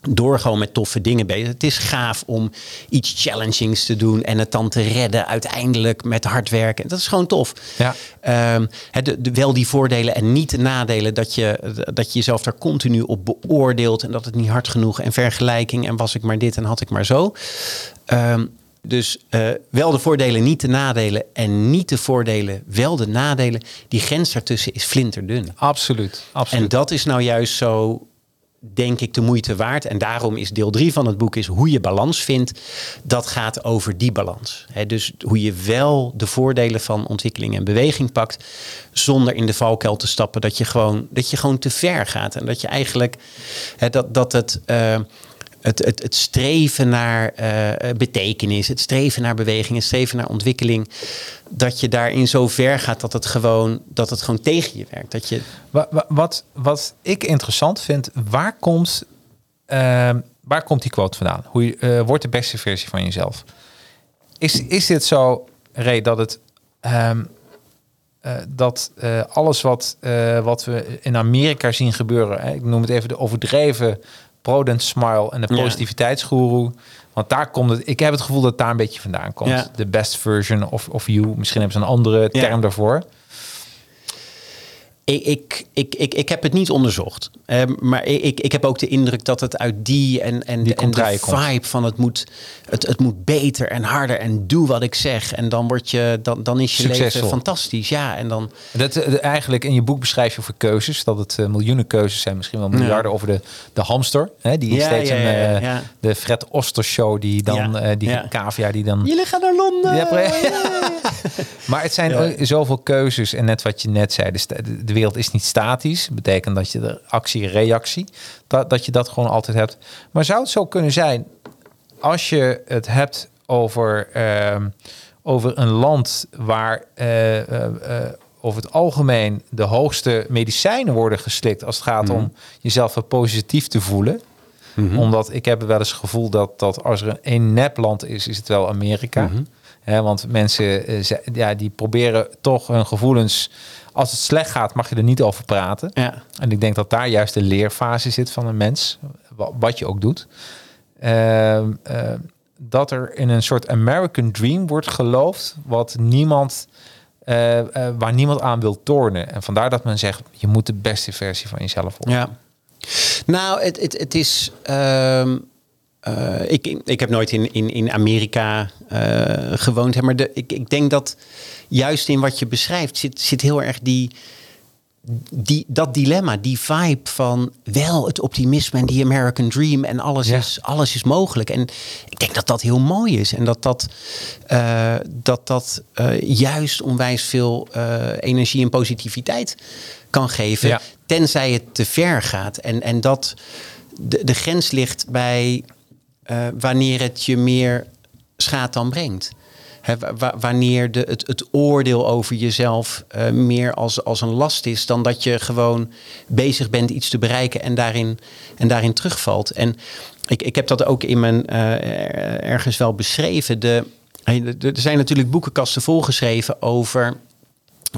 door gewoon met toffe dingen bezig. Het is gaaf om iets challengings te doen en het dan te redden uiteindelijk met hard werken. Dat is gewoon tof. Ja. Ehm, het, de, de- wel die voordelen en niet de nadelen dat je, dat je jezelf daar continu op beoordeelt en dat het niet hard genoeg en vergelijking en was ik maar dit en had ik maar zo. Ehm, dus eh, wel de voordelen, niet de nadelen en niet de voordelen, wel de nadelen. Die grens daartussen is flinterdun. Absoluut. absoluut. En dat is nou juist zo, denk ik, de moeite waard. En daarom is deel drie van het boek is hoe je balans vindt. Dat gaat over die balans. Dus hoe je wel de voordelen van ontwikkeling en beweging pakt. Zonder in de valkuil te stappen dat je gewoon, dat je gewoon te ver gaat. En dat je eigenlijk dat, dat het. eh, het, het, het streven naar eh, betekenis, het streven naar beweging, het streven naar ontwikkeling, dat je daarin zo ver gaat dat het gewoon, dat het gewoon tegen je werkt. Dat je, Wa- wa- Wat, wat ik interessant vind, waar komt, ehm, waar komt die quote vandaan? Hoe eh, wordt de beste versie van jezelf? Is, is dit zo, Ray, dat het ehm, eh, dat eh, alles wat, eh, wat we in Amerika zien gebeuren, hè, ik noem het even de overdreven Prodent Smile en de Ja. positiviteitsgoeroe. Want daar komt het. Ik heb het gevoel dat daar een beetje vandaan komt. De best version of, of you. Misschien hebben ze een andere term daarvoor. Ik, ik, ik, ik, ik heb het niet onderzocht. Ehm, maar ik, ik, heb ook de indruk dat het uit die en, en, Die en de komt. vibe van het moet, het, het moet beter en harder en doe wat ik zeg. En dan, word je, dan, dan is je leven fantastisch. Ja, en dan, Dat, eh, eigenlijk in je boek beschrijf je over keuzes. Dat het eh, miljoenen keuzes zijn. Misschien wel miljarden over de, de hamster. Hè, die Ja, steeds ja, een... eh. De Fred Oster show. Die dan... Die ja. cavia die dan... jullie gaan naar Londen. Maar het zijn zoveel keuzes. En net wat je net zei, de, de wereld is niet statisch. betekent dat je de actie-reactie, dat, dat je dat gewoon altijd hebt. Maar zou het zo kunnen zijn, als je het hebt over, ehm, over een land waar eh, over het algemeen de hoogste medicijnen worden geslikt als het gaat om jezelf wat positief te voelen. Omdat ik heb wel eens het gevoel dat, dat als er een, een nepland is, is het wel Amerika. Want mensen eh, ja, die proberen toch hun gevoelens. Als het slecht gaat, mag je er niet over praten. Ja. En ik denk dat daar juist de leerfase zit van een mens. wa- Wat je ook doet. Ehm, ehm, dat er in een soort American Dream wordt geloofd. Wat niemand. eh, eh, waar niemand aan wil tornen. En vandaar dat men zegt: je moet de beste versie van jezelf worden. Ja. Nou, het, het, het is. ehm, eh, ik, ik heb nooit in, in, in Amerika eh, gewoond, hè, maar de, ik, ik denk dat juist in wat je beschrijft zit, zit heel erg die, die, dat dilemma, die vibe van wel het optimisme en die American Dream en alles, Ja. is, alles is mogelijk. En ik denk dat dat heel mooi is en dat dat, eh, dat, dat juist onwijs veel energie en positiviteit kan geven, Ja. tenzij het te ver gaat. En, en dat de, de grens ligt bij eh, wanneer het je meer schaadt dan brengt. Wanneer de, het, het oordeel over jezelf eh, meer als, als een last is dan dat je gewoon bezig bent iets te bereiken en daarin, en daarin terugvalt. En ik, ik heb dat ook in mijn eh, er- ergens wel beschreven. De, er zijn natuurlijk boekenkasten volgeschreven over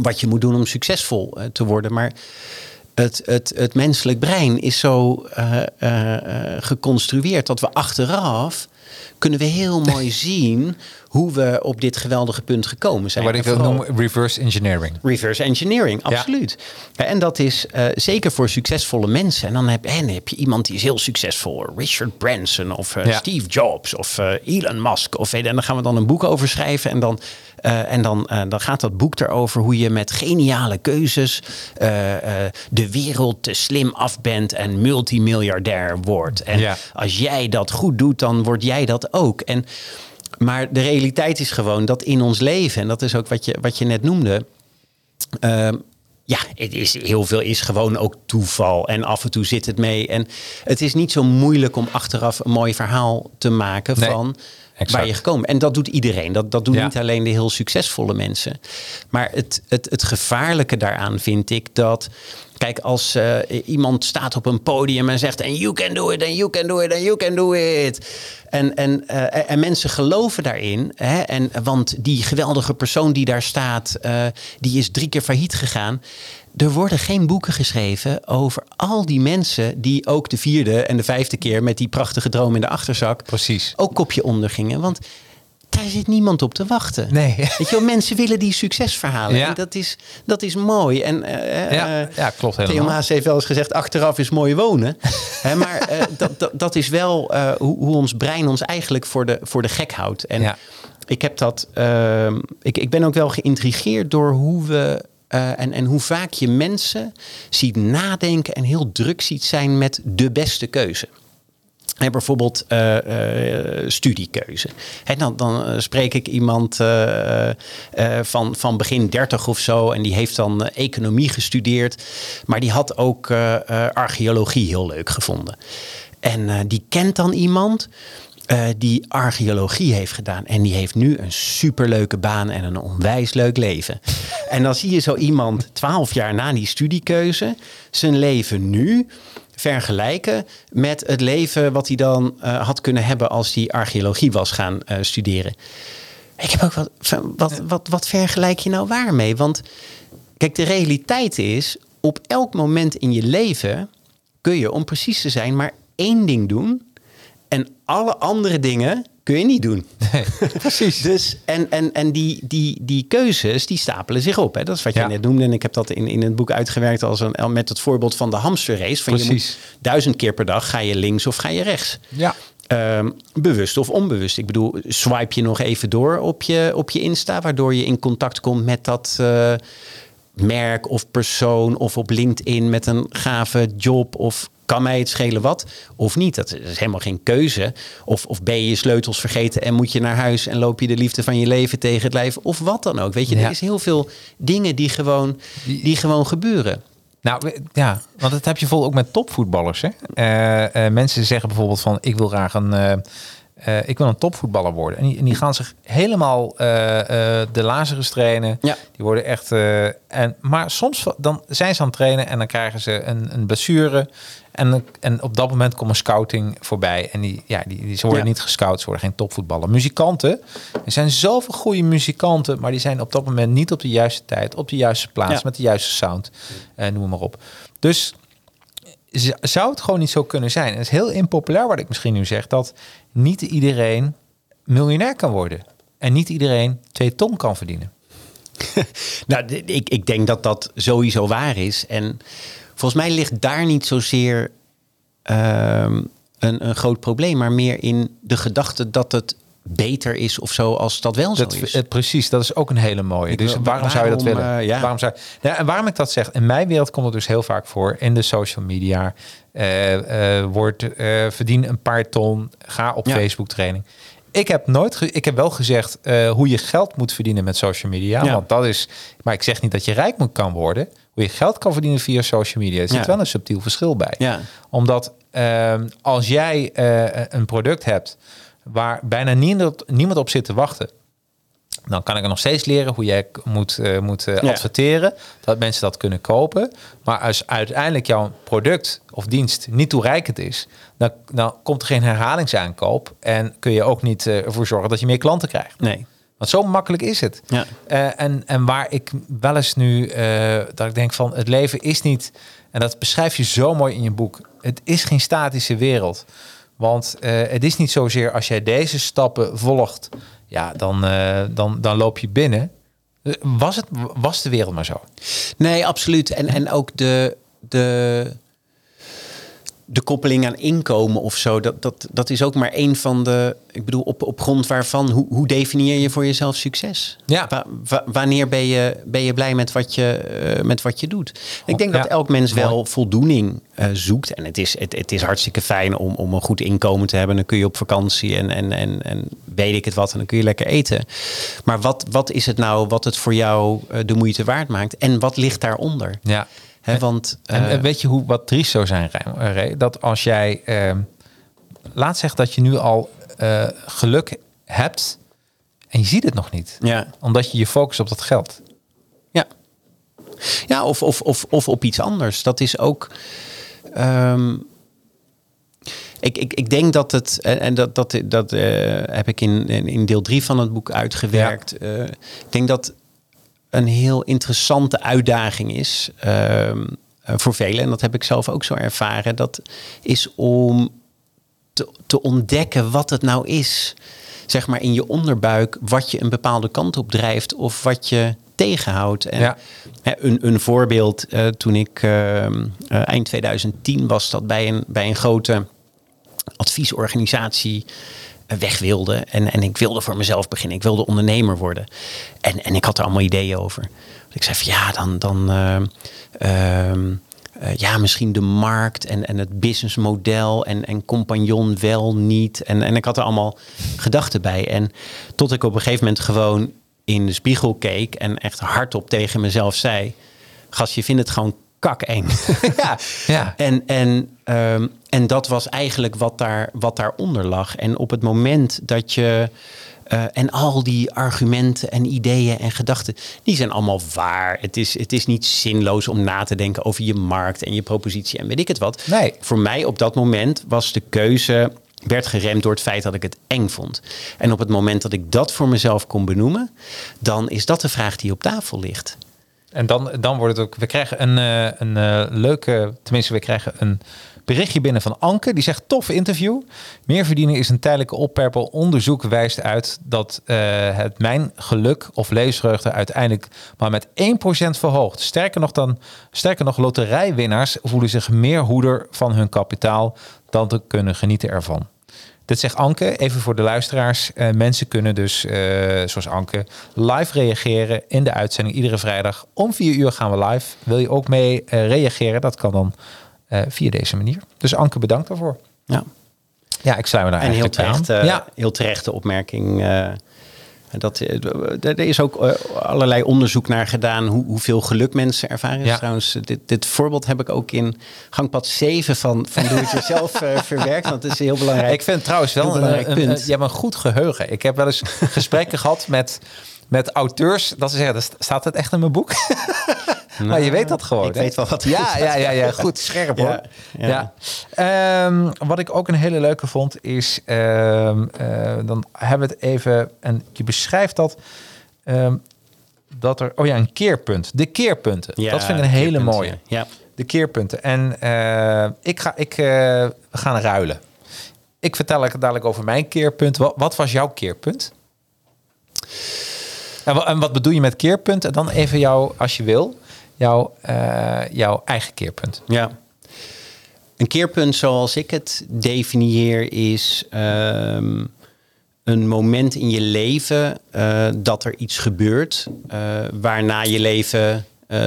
wat je moet doen om succesvol te worden. Maar het, het, het menselijk brein is zo eh, eh, eh, geconstrueerd dat we achteraf kunnen we heel mooi zien hoe we op dit geweldige punt gekomen zijn. Wat ik wil noemen reverse engineering. Reverse engineering, absoluut. Ja, En dat is eh, zeker voor succesvolle mensen. En dan heb, en heb je iemand die is heel succesvol. Richard Branson of eh, Ja. Steve Jobs of eh, Elon Musk. Of, en dan gaan we dan een boek over schrijven. En dan, en dan, dan gaat dat boek erover hoe je met geniale keuzes de wereld te slim af bent en multimiljardair wordt. En Ja. als jij dat goed doet, dan word jij dat ook. En, maar de realiteit is gewoon dat in ons leven, en dat is ook wat je, wat je net noemde. Ehm, ja, het is, heel veel is gewoon ook toeval. En af en toe zit het mee. En het is niet zo moeilijk om achteraf een mooi verhaal te maken Nee, van exact. waar je gekomen. En dat doet iedereen. Dat, dat doen Ja. niet alleen de heel succesvolle mensen. Maar het, het, het gevaarlijke daaraan vind ik dat. Kijk, als eh, iemand staat op een podium en zegt: en you can do it, and you can do it, and you can do it. En, en, eh, en mensen geloven daarin. Hè, en, want die geweldige persoon die daar staat, eh, die is drie keer failliet gegaan. Er worden geen boeken geschreven over al die mensen die ook de vierde en de vijfde keer met die prachtige droom in de achterzak Precies. ook kopje ondergingen. Want daar zit niemand op te wachten. Nee. Weet je wel, mensen willen die succesverhalen. Ja. En dat is, dat is mooi. En, eh, Ja, eh, ja, klopt Theo helemaal. Maas heeft wel eens gezegd, achteraf is mooi wonen. Hè, maar eh, dat, dat, dat is wel eh, hoe, hoe ons brein ons eigenlijk voor de, voor de gek houdt. En Ja. ik heb dat. ehm, ik, ik ben ook wel geïntrigeerd door hoe we. eh, en, en hoe vaak je mensen ziet nadenken en heel druk ziet zijn met de beste keuze. Hè, bijvoorbeeld eh, eh, studiekeuze. En dan, dan eh, spreek ik iemand van, van begin 30 of zo. En die heeft dan economie gestudeerd. Maar die had ook archeologie heel leuk gevonden. En die kent dan iemand die archeologie heeft gedaan. En die heeft nu een superleuke baan en een onwijs leuk leven. en dan zie je zo iemand twaalf jaar na die studiekeuze zijn leven nu vergelijken met het leven wat hij dan eh, had kunnen hebben als hij archeologie was gaan eh, studeren. Ik heb ook wat, wat, wat, wat vergelijk je nou waarmee? Want kijk, de realiteit is, op elk moment in je leven kun je, om precies te zijn, maar één ding doen. En alle andere dingen kun je niet doen. precies. Dus, en en, en die, die, die keuzes, die stapelen zich op. Hè? Dat is wat je Ja. net noemde. En ik heb dat in, in het boek uitgewerkt als een, met het voorbeeld van de hamsterrace. Van je moet duizend keer per dag ga je links of ga je rechts. Ja. Ehm, bewust of onbewust. Ik bedoel, swipe je nog even door op je, op je Insta, waardoor je in contact komt met dat eh, merk of persoon of op LinkedIn met een gave job of kan mij het schelen wat of niet. Dat is helemaal geen keuze. Of, of ben je je sleutels vergeten en moet je naar huis en loop je de liefde van je leven tegen het lijf of wat dan ook. Weet je, Ja. er is heel veel dingen die gewoon, die gewoon gebeuren. Nou ja, want dat heb je vol ook met topvoetballers. Hè? Eh, eh, mensen zeggen bijvoorbeeld van ik wil graag een, eh, ik wil een topvoetballer worden. En die, en die gaan zich helemaal de Lazarus trainen. Ja. Die worden echt. en, maar soms dan zijn ze aan het trainen en dan krijgen ze een, een blessure. En, en op dat moment komt een scouting voorbij. En die, ja, die, die, ze worden Ja. niet gescout, ze worden geen topvoetballer. Muzikanten, er zijn zoveel goede muzikanten, maar die zijn op dat moment niet op de juiste tijd, op de juiste plaats, Ja. met de juiste sound, eh, noem maar op. Dus zou het gewoon niet zo kunnen zijn? En het is heel impopulair wat ik misschien nu zeg, dat niet iedereen miljonair kan worden. En niet iedereen twee ton kan verdienen. Nou, ik, ik denk dat dat sowieso waar is. En volgens mij ligt daar niet zozeer ehm, een, een groot probleem, maar meer in de gedachte dat het beter is of zo als dat wel Dat, zo is. precis, dat is ook een hele mooie. Ik dus wil- waarom, zou je dat willen? eh, ja. waarom zou, ja, en waarom ik dat zeg, in mijn wereld komt het dus heel vaak voor in de social media. eh eh wordt verdien een paar ton, ga op Ja. Facebook training. Ik heb nooit, ik heb wel gezegd hoe je geld moet verdienen met social media, Ja. want dat is. Maar ik zeg niet dat je rijk moet kan worden. Hoe je geld kan verdienen via social media, er zit Ja. wel een subtiel verschil bij. Ja. Omdat ehm, als jij eh, een product hebt waar bijna niemand, niemand op zit te wachten, dan kan ik er nog steeds leren hoe jij moet, eh, moet eh, Ja. adverteren, dat mensen dat kunnen kopen. Maar als uiteindelijk jouw product of dienst niet toereikend is, dan, dan komt er geen herhalingsaankoop en kun je ook niet ervoor zorgen dat je meer klanten krijgt. Nee. Want zo makkelijk is het. Ja. Eh, en, en waar ik wel eens nu, eh, dat ik denk van het leven is niet, en dat beschrijf je zo mooi in je boek, het is geen statische wereld. Want eh, het is niet zozeer als jij deze stappen volgt, ja, dan, dan, dan loop je binnen. Was, het, was de wereld maar zo? Nee, absoluut. En, en ook de, de, de koppeling aan inkomen of zo, dat, dat, dat is ook maar een van de. Ik bedoel, op, op grond waarvan, hoe, hoe definieer je voor jezelf succes? Ja. Wa- wa- wanneer ben je, ben je blij met wat je, eh, met wat je doet? Ik denk Ja. dat elk mens wel Mooi. voldoening eh, zoekt. En het is, het, het is hartstikke fijn om, om een goed inkomen te hebben. Dan kun je op vakantie en, en, en, en weet ik het wat. En dan kun je lekker eten. Maar wat, wat is het nou wat het voor jou eh, de moeite waard maakt? En wat ligt daaronder? Ja. Want En eh, weet je hoe wat triest zou zijn, eh, Ray? Dat als jij, ehm, laat zeggen dat je nu al eh, geluk hebt en je ziet het nog niet. ja, Omdat je je focust op dat geld. ja. ja of, of, of, of op iets anders. Dat is ook. ehm, ik, ik, ik denk dat het, en dat, dat, dat heb ik in, in deel drie van het boek uitgewerkt. Ik denk dat een heel interessante uitdaging is ehm, eh, voor velen. En dat heb ik zelf ook zo ervaren. Dat is om te, te ontdekken wat het nou is. Zeg maar in je onderbuik, wat je een bepaalde kant op drijft of wat je tegenhoudt. En Ja. hè, een, een voorbeeld, eh, toen ik ehm, eh, eind 2010 was dat bij een, bij een grote adviesorganisatie weg wilde. En, en ik wilde voor mezelf beginnen. Ik wilde ondernemer worden. En, en ik had er allemaal ideeën over. Ik zei van ja, dan, dan ehm, ehm, eh, ja, misschien de markt en, en het businessmodel en, en compagnon wel niet. En, en ik had er allemaal gedachten bij. En tot ik op een gegeven moment gewoon in de spiegel keek en echt hardop tegen mezelf zei: Gast, je vindt het gewoon kakeng. Ja, ja. En, en, ehm, en dat was eigenlijk wat, daar, wat daaronder lag. En op het moment dat je. eh, en al die argumenten en ideeën en gedachten, die zijn allemaal waar. Het is, het is niet zinloos om na te denken over je markt en je propositie en weet ik het wat. Nee. Voor mij op dat moment was de keuze, werd geremd door het feit dat ik het eng vond. En op het moment dat ik dat voor mezelf kon benoemen, dan is dat de vraag die op tafel ligt. En dan, dan wordt het ook. We krijgen een, eh, een eh, leuke. Tenminste, we krijgen een berichtje binnen van Anke. Die zegt: tof interview. Meer verdienen is een tijdelijke opperpel. Onderzoek wijst uit dat eh, het mijn geluk of levensvreugde uiteindelijk maar met 1% verhoogt. Sterker nog, dan, sterker nog, loterijwinnaars voelen zich meer hoeder van hun kapitaal dan te kunnen genieten ervan. Dit zegt Anke, even voor de luisteraars. Eh, mensen kunnen dus, eh, zoals Anke, live reageren in de uitzending. Iedere vrijdag om 4 uur gaan we live. Wil je ook mee reageren? Dat kan dan via deze manier. Dus Anke, bedankt daarvoor. Ja. Ja, ik sluit me daar En heel eigenlijk aan. terecht, eh, ja, heel terechte opmerking. eh, dat, eh, er is ook eh, allerlei onderzoek naar gedaan hoe, hoeveel geluk mensen ervaren. Ja. Trouwens, dit, dit voorbeeld heb ik ook in gangpad 7 van, van Doe Het Jezelf eh, verwerkt. Want dat is heel belangrijk. ik vind het trouwens wel Heel een, belangrijk een, een- punt. je hebt een goed geheugen. Ik heb wel eens gesprekken gehad met, met auteurs. Dat ze zeggen, "Dat staat het echt in mijn boek? maar je weet dat gewoon. Nou, ik hè? weet wel wat ja, ja, ja, ja, goed scherp hoor. Ja. Ehm, wat ik ook een hele leuke vond is, ehm, eh, dan hebben we het even, en je beschrijft dat, ehm, dat er, oh ja, een keerpunt. De keerpunten. Ja, dat vind ik een hele mooie. Ja. De keerpunten. En eh, ik ga, ik, eh, we gaan ruilen. Ik vertel dadelijk over mijn keerpunt. Wat, wat was jouw keerpunt? En, wa- en wat bedoel je met keerpunt? En dan even jouw, als je wil, jouw, eh, jouw eigen keerpunt. Ja. Een keerpunt zoals ik het definieer is ehm, een moment in je leven eh, dat er iets gebeurt eh, waarna je leven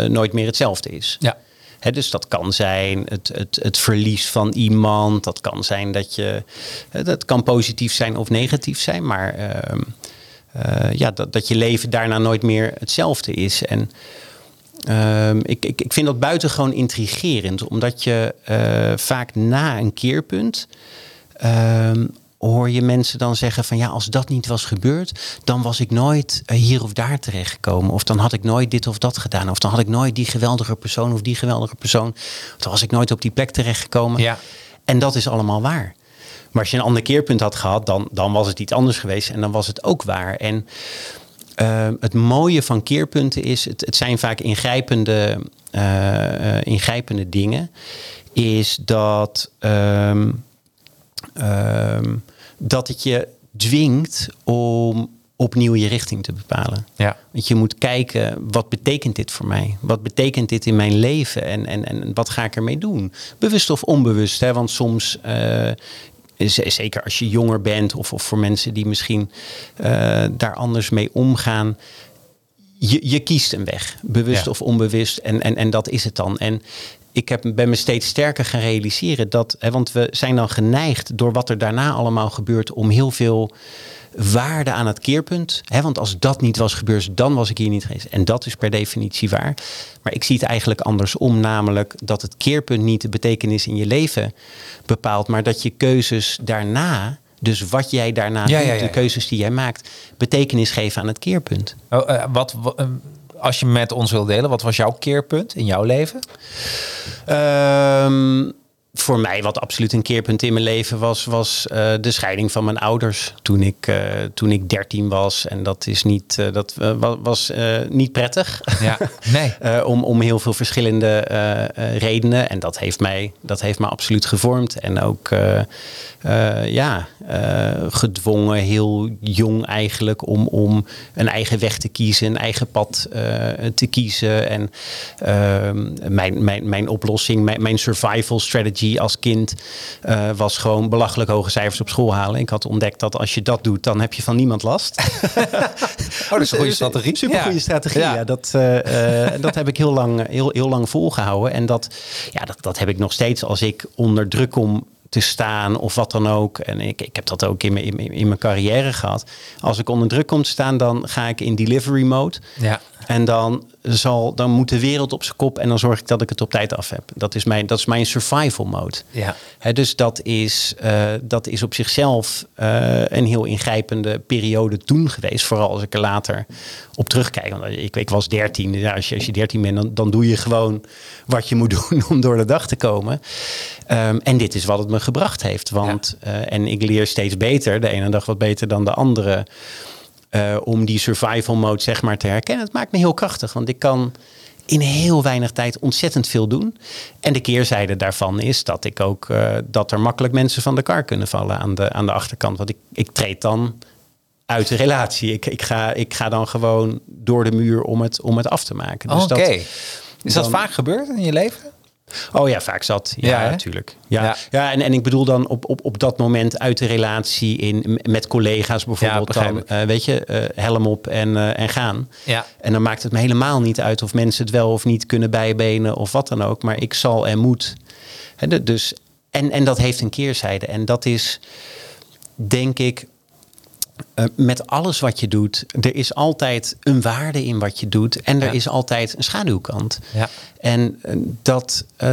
nooit meer hetzelfde is. Ja. Dus dat kan zijn het, het, het verlies van iemand. Dat kan zijn dat je. Dat kan positief zijn of negatief zijn. Maar ehm, eh, ja, dat, dat je leven daarna nooit meer hetzelfde is. En ehm, ik, ik, ik vind dat buitengewoon intrigerend. Omdat je eh, vaak na een keerpunt. ehm, hoor je mensen dan zeggen van ja, als dat niet was gebeurd, dan was ik nooit eh, hier of daar terechtgekomen. Of dan had ik nooit dit of dat gedaan. Of dan had ik nooit die geweldige persoon of die geweldige persoon. Of dan was ik nooit op die plek terechtgekomen. Ja. En dat is allemaal waar. Maar als je een ander keerpunt had gehad, dan, dan was het iets anders geweest en dan was het ook waar. En eh, het mooie van keerpunten is, het, het zijn vaak ingrijpende, eh, eh, ingrijpende dingen, is dat, ehm, ehm, dat het je dwingt om opnieuw je richting te bepalen. Ja. Want je moet kijken, wat betekent dit voor mij? Wat betekent dit in mijn leven? En, en, en wat ga ik ermee doen? Bewust of onbewust, hè? want soms... eh, Zeker als je jonger bent of, of voor mensen die misschien eh, daar anders mee omgaan. Je, je kiest een weg, bewust Ja. of onbewust. En, en, en dat is het dan. En ik heb, ben me steeds sterker gaan realiseren dat, hè, want we zijn dan geneigd door wat er daarna allemaal gebeurt om heel veel waarde aan het keerpunt. Hè, want als dat niet was gebeurd, dan was ik hier niet geweest. En dat is per definitie waar. Maar ik zie het eigenlijk andersom, namelijk dat het keerpunt niet de betekenis in je leven bepaalt, maar dat je keuzes daarna, dus wat jij daarna Ja, doet, ja, ja, de keuzes die jij maakt, betekenis geven aan het keerpunt. Oh, eh, wat, wa- eh, als je met ons wil delen, wat was jouw keerpunt in jouw leven? Ehm, voor mij, wat absoluut een keerpunt in mijn leven was, was eh, de scheiding van mijn ouders toen ik, eh, toen ik 13 was. En dat is niet, eh, dat wa- was niet prettig. Ja, nee. Om, om heel veel verschillende redenen. En dat heeft, mij, dat heeft me absoluut gevormd. En ook ja, gedwongen, heel jong eigenlijk, om, om een eigen weg te kiezen, een eigen pad te kiezen. En ehm, mijn, mijn, mijn oplossing, mijn, mijn survival strategy als kind eh, was gewoon belachelijk hoge cijfers op school halen. Ik had ontdekt dat als je dat doet, dan heb je van niemand last. Oh, dat is een goede strategie. Super goede Ja. strategie. Ja. Ja. dat, eh, eh, dat heb ik heel lang, heel, heel lang volgehouden. En dat, ja, dat, dat heb ik nog steeds als ik onder druk kom te staan of wat dan ook. En ik, ik heb dat ook in mijn, in, mijn- in mijn carrière gehad. Als ik onder druk kom te staan, dan ga ik in delivery mode. Ja. En dan, zal, dan moet de wereld op zijn kop en dan zorg ik dat ik het op tijd af heb. Dat is mijn, dat is mijn survival mode. Ja. Hè, dus dat is, eh, dat is op zichzelf eh, een heel ingrijpende periode toen geweest. Vooral als ik er later op terugkijk. Want ik, ik was 13. Ja, als, je, als je 13 bent, dan, dan doe je gewoon wat je moet doen om door de dag te komen. Ehm, en dit is wat het me gebracht heeft. Want, eh, en ik leer steeds beter. De ene dag wat beter dan de andere. Eh, om die survival mode zeg maar te herkennen. Het maakt me heel krachtig. Want ik kan in heel weinig tijd ontzettend veel doen. En de keerzijde daarvan is dat ik ook eh, dat er makkelijk mensen van de kar kunnen vallen aan de, aan de achterkant. Want ik, ik treed dan uit de relatie. Ik, ik, ga, ik ga dan gewoon door de muur om het, om het af te maken. Dus Oké. Is dat vaak gebeurd in je leven? Oh ja, vaak zat. Ja, Ja, natuurlijk. Ja, Ja. ja. en, en ik bedoel dan op, op, op dat moment uit de relatie in, met collega's bijvoorbeeld. begrijp dan, eh, weet je, eh, helm op en, eh, en gaan. Ja. En dan maakt het me helemaal niet uit of mensen het wel of niet kunnen bijbenen of wat dan ook. Maar ik zal en moet. Hè, de- dus, en, en dat heeft een keerzijde. En dat is, denk ik, eh, met alles wat je doet, er is altijd een waarde in wat je doet. En er Ja. is altijd een schaduwkant. Ja. En eh, dat eh,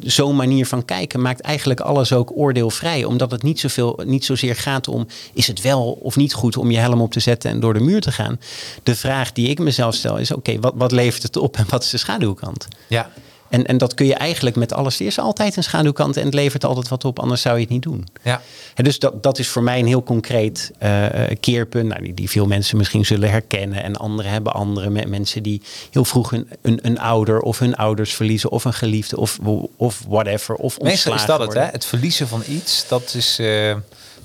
zo'n manier van kijken maakt eigenlijk alles ook oordeelvrij. Omdat het niet, zoveel, niet zozeer gaat om is het wel of niet goed om je helm op te zetten en door de muur te gaan. De vraag die ik mezelf stel is: oké, wat, wat levert het op en wat is de schaduwkant? Ja. En, en dat kun je eigenlijk met alles. Er is altijd een schaduwkant en het levert altijd wat op, anders zou je het niet doen. Ja. En dus dat, dat is voor mij een heel concreet eh, keerpunt. Nou, die, die veel mensen misschien zullen herkennen. En anderen hebben andere me- mensen die heel vroeg een, een, een ouder of hun ouders verliezen. Of een geliefde of, of whatever. Of Meestal is dat het, worden. hè? Het verliezen van iets, dat is, eh,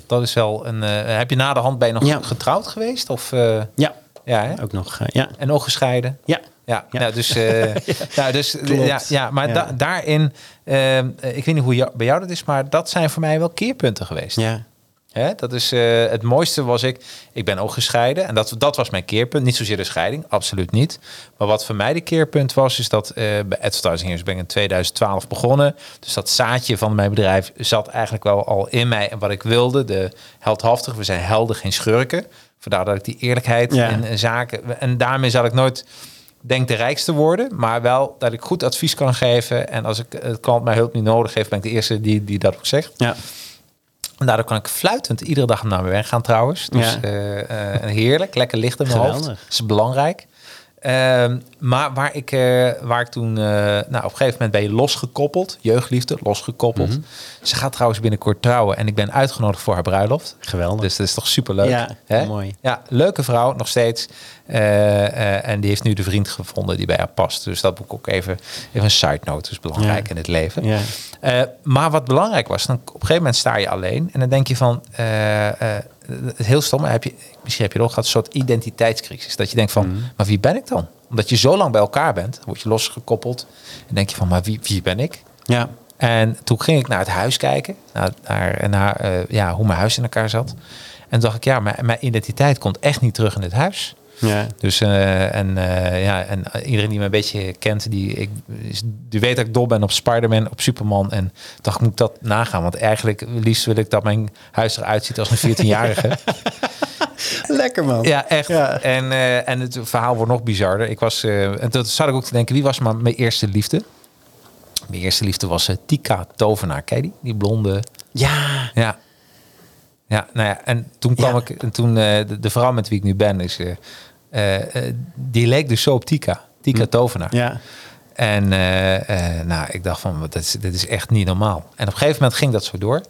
dat is wel een... eh, heb je na de hand bij nog Ja. getrouwd geweest? Of, Ja, Ja, hè? Ook nog, eh, ja. En nog gescheiden. Ja. Ja, Ja. Nou, dus, eh, ja, dus Klopt. ja, ja, maar da- daarin, ehm, eh, ik weet niet hoe jou- bij jou dat is, maar dat zijn voor mij wel keerpunten geweest. Ja. Hè? Dat is eh, het mooiste was ik. Ik ben ook gescheiden en dat, dat was mijn keerpunt. Niet zozeer de scheiding, absoluut niet. Maar wat voor mij de keerpunt was, is dat eh, bij Advertising ben ik in 2012 begonnen. Dus dat zaadje van mijn bedrijf zat eigenlijk wel al in mij en wat ik wilde. De heldhaftig, we zijn helden, geen schurken. Vandaar dat ik die eerlijkheid Ja. in, in zaken. En daarmee zal ik nooit denk de rijkste worden, maar wel dat ik goed advies kan geven. En als ik het klant mij hulp niet nodig heeft, ben ik de eerste die, die dat ook zegt. Ja. En daardoor kan ik fluitend iedere dag naar mijn werk gaan trouwens. Dus Ja. eh, eh, heerlijk, lekker licht in mijn hoofd. Dat is belangrijk. Ehm, maar waar ik, eh, waar ik toen, eh, nou, op een gegeven moment ben je losgekoppeld, jeugdliefde, losgekoppeld. Mhm. Ze gaat trouwens binnenkort trouwen en ik ben uitgenodigd voor haar bruiloft. Geweldig. Dus dat is toch superleuk. Ja, hè? mooi. Ja, leuke vrouw nog steeds. Eh, en die heeft nu de vriend gevonden die bij haar past. Dus dat moet ik ook even, even een side note. Dus belangrijk Ja. in het leven. Ja. Maar wat belangrijk was, dan op een gegeven moment sta je alleen en dan denk je van, het is heel stom, heb je, misschien heb je ook gehad, een soort identiteitscrisis. Dat je denkt van, Mhm. maar wie ben ik dan? Omdat je zo lang bij elkaar bent, word je losgekoppeld en denk je van, maar wie, wie ben ik? Ja. En toen ging ik naar het huis kijken, naar, naar, naar eh, ja, hoe mijn huis in elkaar zat. En toen dacht ik, ja, mijn, mijn identiteit komt echt niet terug in het huis. Ja. Dus eh, en eh, ja, en iedereen die me een beetje kent, die, ik, die weet dat ik dol ben op Spider-Man, op Superman. En dacht, moet ik dat nagaan? Want eigenlijk liefst wil ik dat mijn huis eruit ziet als een 14-jarige. Lekker man. ja, echt. Ja. En, eh, en het verhaal wordt nog bizarder. Ik was, eh, en toen zat ik ook te denken, wie was maar mijn eerste liefde? Mijn eerste liefde was eh, Tika Tovenaar. Ken die? Die blonde. Ja. Ja. Ja, nou ja, en toen kwam Ja. ik, en toen de, de vrouw met wie ik nu ben, is, die leek dus zo op Tika, Tika Tovenaar. Hm. Ja. En nou, ik dacht van, dit, is, dit is echt niet normaal. En op een gegeven moment ging dat zo door.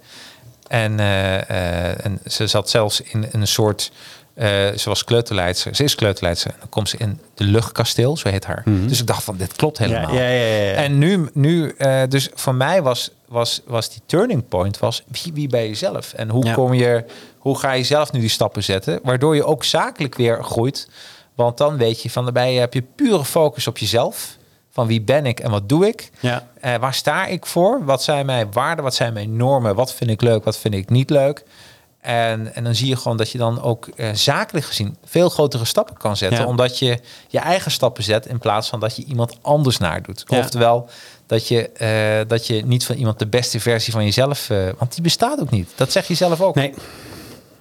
En, eh, eh, en ze zat zelfs in, een soort, eh, ze was kleuterleidster, ze is kleuterleidster. En dan komt ze in de luchtkasteel, zo heet haar. Dus ik dacht van, dit klopt helemaal. Mhm. Ja, ja, ja. En nu, nu dus voor mij was, was, was die turning point, was wie, wie ben je zelf? En hoe kom je, hoe ga je zelf nu die stappen zetten? Waardoor je ook zakelijk weer groeit. Want dan weet je, van daarbij heb je pure focus op jezelf. Van wie ben ik en wat doe ik? Ja. Eh, waar sta ik voor? Wat zijn mijn waarden? Wat zijn mijn normen? Wat vind ik leuk? Wat vind ik niet leuk? En, en dan zie je gewoon dat je dan ook eh, zakelijk gezien veel grotere stappen kan zetten. Ja. Omdat je je eigen stappen zet in plaats van dat je iemand anders naar doet. Ja. Oftewel, dat je, eh, dat je niet van iemand de beste versie van jezelf... want die bestaat ook niet. Dat zeg je zelf ook. Nee.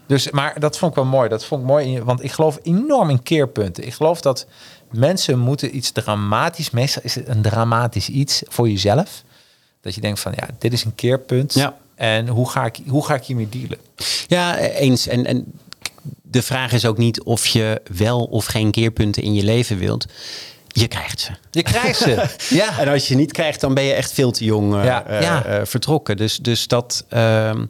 Dus, maar dat vond ik wel mooi. Dat vond ik mooi, want ik geloof enorm in keerpunten. Ik geloof dat mensen moeten iets dramatisch, meestal is het een dramatisch iets voor jezelf. Dat je denkt van, ja, dit is een keerpunt. Ja. En hoe ga ik, hoe ga ik hiermee dealen? Ja, eens. En, en de vraag is ook niet of je wel of geen keerpunten in je leven wilt. Je krijgt ze. Je krijgt ze. ja. En als je niet krijgt, dan ben je echt veel te jong eh, Ja, eh, ja. eh, vertrokken. Dus, dus, dat, ehm, eh,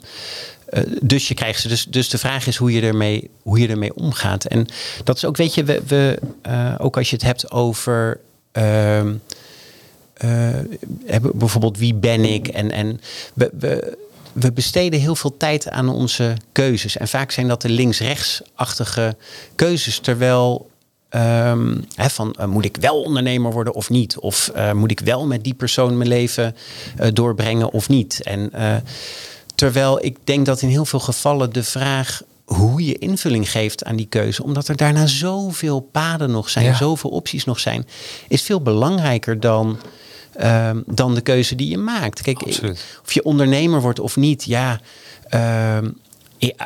dus je krijgt ze. Dus, dus de vraag is hoe je, ermee, hoe je ermee omgaat. En dat is ook, weet je, we, we, eh, ook als je het hebt over. ehm, eh, bijvoorbeeld wie ben ik? En, en we, we, besteden heel veel tijd aan onze keuzes. En vaak zijn dat de links-rechtsachtige keuzes. Terwijl ehm, van eh, moet ik wel ondernemer worden of niet? Of eh, moet ik wel met die persoon mijn leven eh, doorbrengen of niet? En eh, terwijl ik denk dat in heel veel gevallen de vraag hoe je invulling geeft aan die keuze, omdat er daarna zoveel paden nog zijn, Ja. zoveel opties nog zijn, is veel belangrijker dan, ehm, dan de keuze die je maakt. Kijk, Absoluut. of je ondernemer wordt of niet, ja, ehm,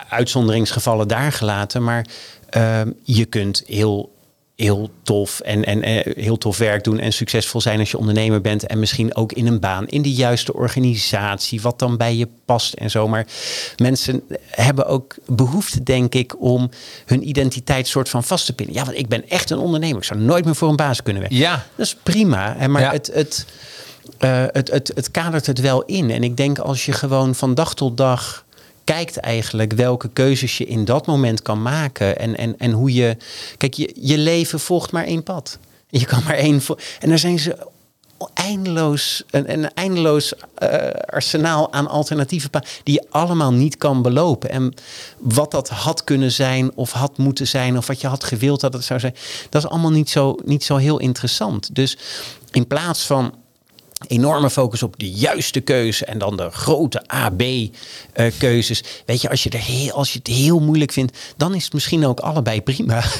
uitzonderingsgevallen daar gelaten, maar ehm, je kunt heel, heel tof en, en eh, heel tof werk doen en succesvol zijn als je ondernemer bent en misschien ook in een baan, in de juiste organisatie, wat dan bij je past en zo. Maar mensen hebben ook behoefte, denk ik, om hun identiteit soort van vast te pinnen. Ja, want ik ben echt een ondernemer. Ik zou nooit meer voor een baas kunnen werken. Ja. Dat is prima. hè, Maar Ja. het, het, eh, het, het, het kadert het wel in. En ik denk als je gewoon van dag tot dag kijkt eigenlijk welke keuzes je in dat moment kan maken. En, en, en hoe je... Kijk, je, je leven volgt maar één pad. Je kan maar één... En er zijn ze eindeloos, een, eindeloos eh, arsenaal aan alternatieve die je allemaal niet kan belopen. En wat dat had kunnen zijn of had moeten zijn of wat je had gewild dat het zou zijn, dat is allemaal niet zo, niet zo heel interessant. Dus in plaats van enorme focus op de juiste keuze en dan de grote A-B-keuzes. Weet je, als je, er heel, als je het heel moeilijk vindt, dan is het misschien ook allebei prima.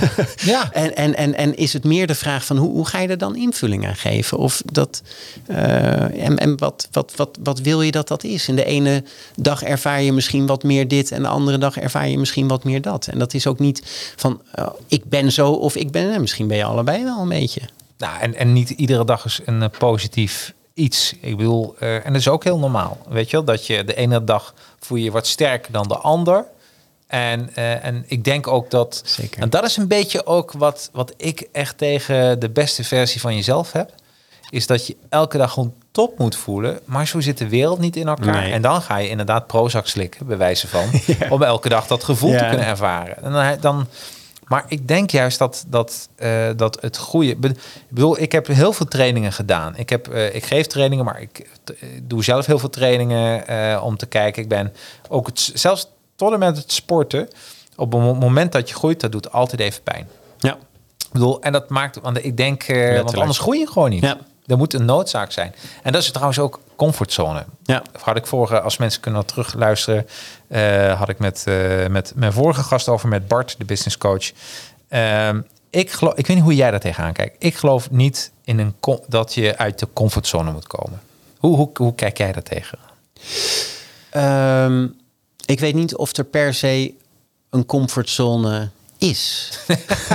Ja. en, en, en, en is het meer de vraag van hoe, hoe ga je er dan invulling aan geven? Of dat, eh, en en wat, wat, wat, wat wil je dat dat is? En de ene dag ervaar je misschien wat meer dit en de andere dag ervaar je misschien wat meer dat. En dat is ook niet van eh, ik ben zo of ik ben. eh, Misschien ben je allebei wel een beetje. Nou, en, en niet iedere dag is een eh, positief iets. Ik bedoel, eh, en dat is ook heel normaal. Weet je wel, dat je de ene dag voel je je wat sterker dan de ander. En, eh, en ik denk ook dat. Zeker. En dat is een beetje ook wat, wat ik echt tegen de beste versie van jezelf heb. Is dat je elke dag gewoon top moet voelen. Maar zo zit de wereld niet in elkaar. Nee. En dan ga je inderdaad Prozac slikken, bij wijze van. Om elke dag dat gevoel te kunnen ervaren. En dan, dan, maar ik denk juist dat, dat, eh, dat het goede. Ik bedoel, ik heb heel veel trainingen gedaan. Ik, heb, eh, ik geef trainingen, maar ik eh, doe zelf heel veel trainingen om te kijken. Ik ben ook het, zelfs tot en met het sporten. Op het mo- moment dat je groeit, dat doet altijd even pijn. Ja. Ik bedoel, en dat maakt, want ik denk, want anders groei je gewoon niet. Ja. Er moet een noodzaak zijn. En dat is trouwens ook comfortzone. Ja. Had ik vorige, als mensen kunnen terugluisteren, eh, had ik met, eh, met mijn vorige gast over, met Bart, de business coach. Ehm, ik, geloof, ik weet niet hoe jij daar tegenaan kijkt. Ik geloof niet in een dat je uit de comfortzone moet komen. Hoe, hoe, hoe kijk jij daar tegen? Ehm, ik weet niet of er per se een comfortzone is.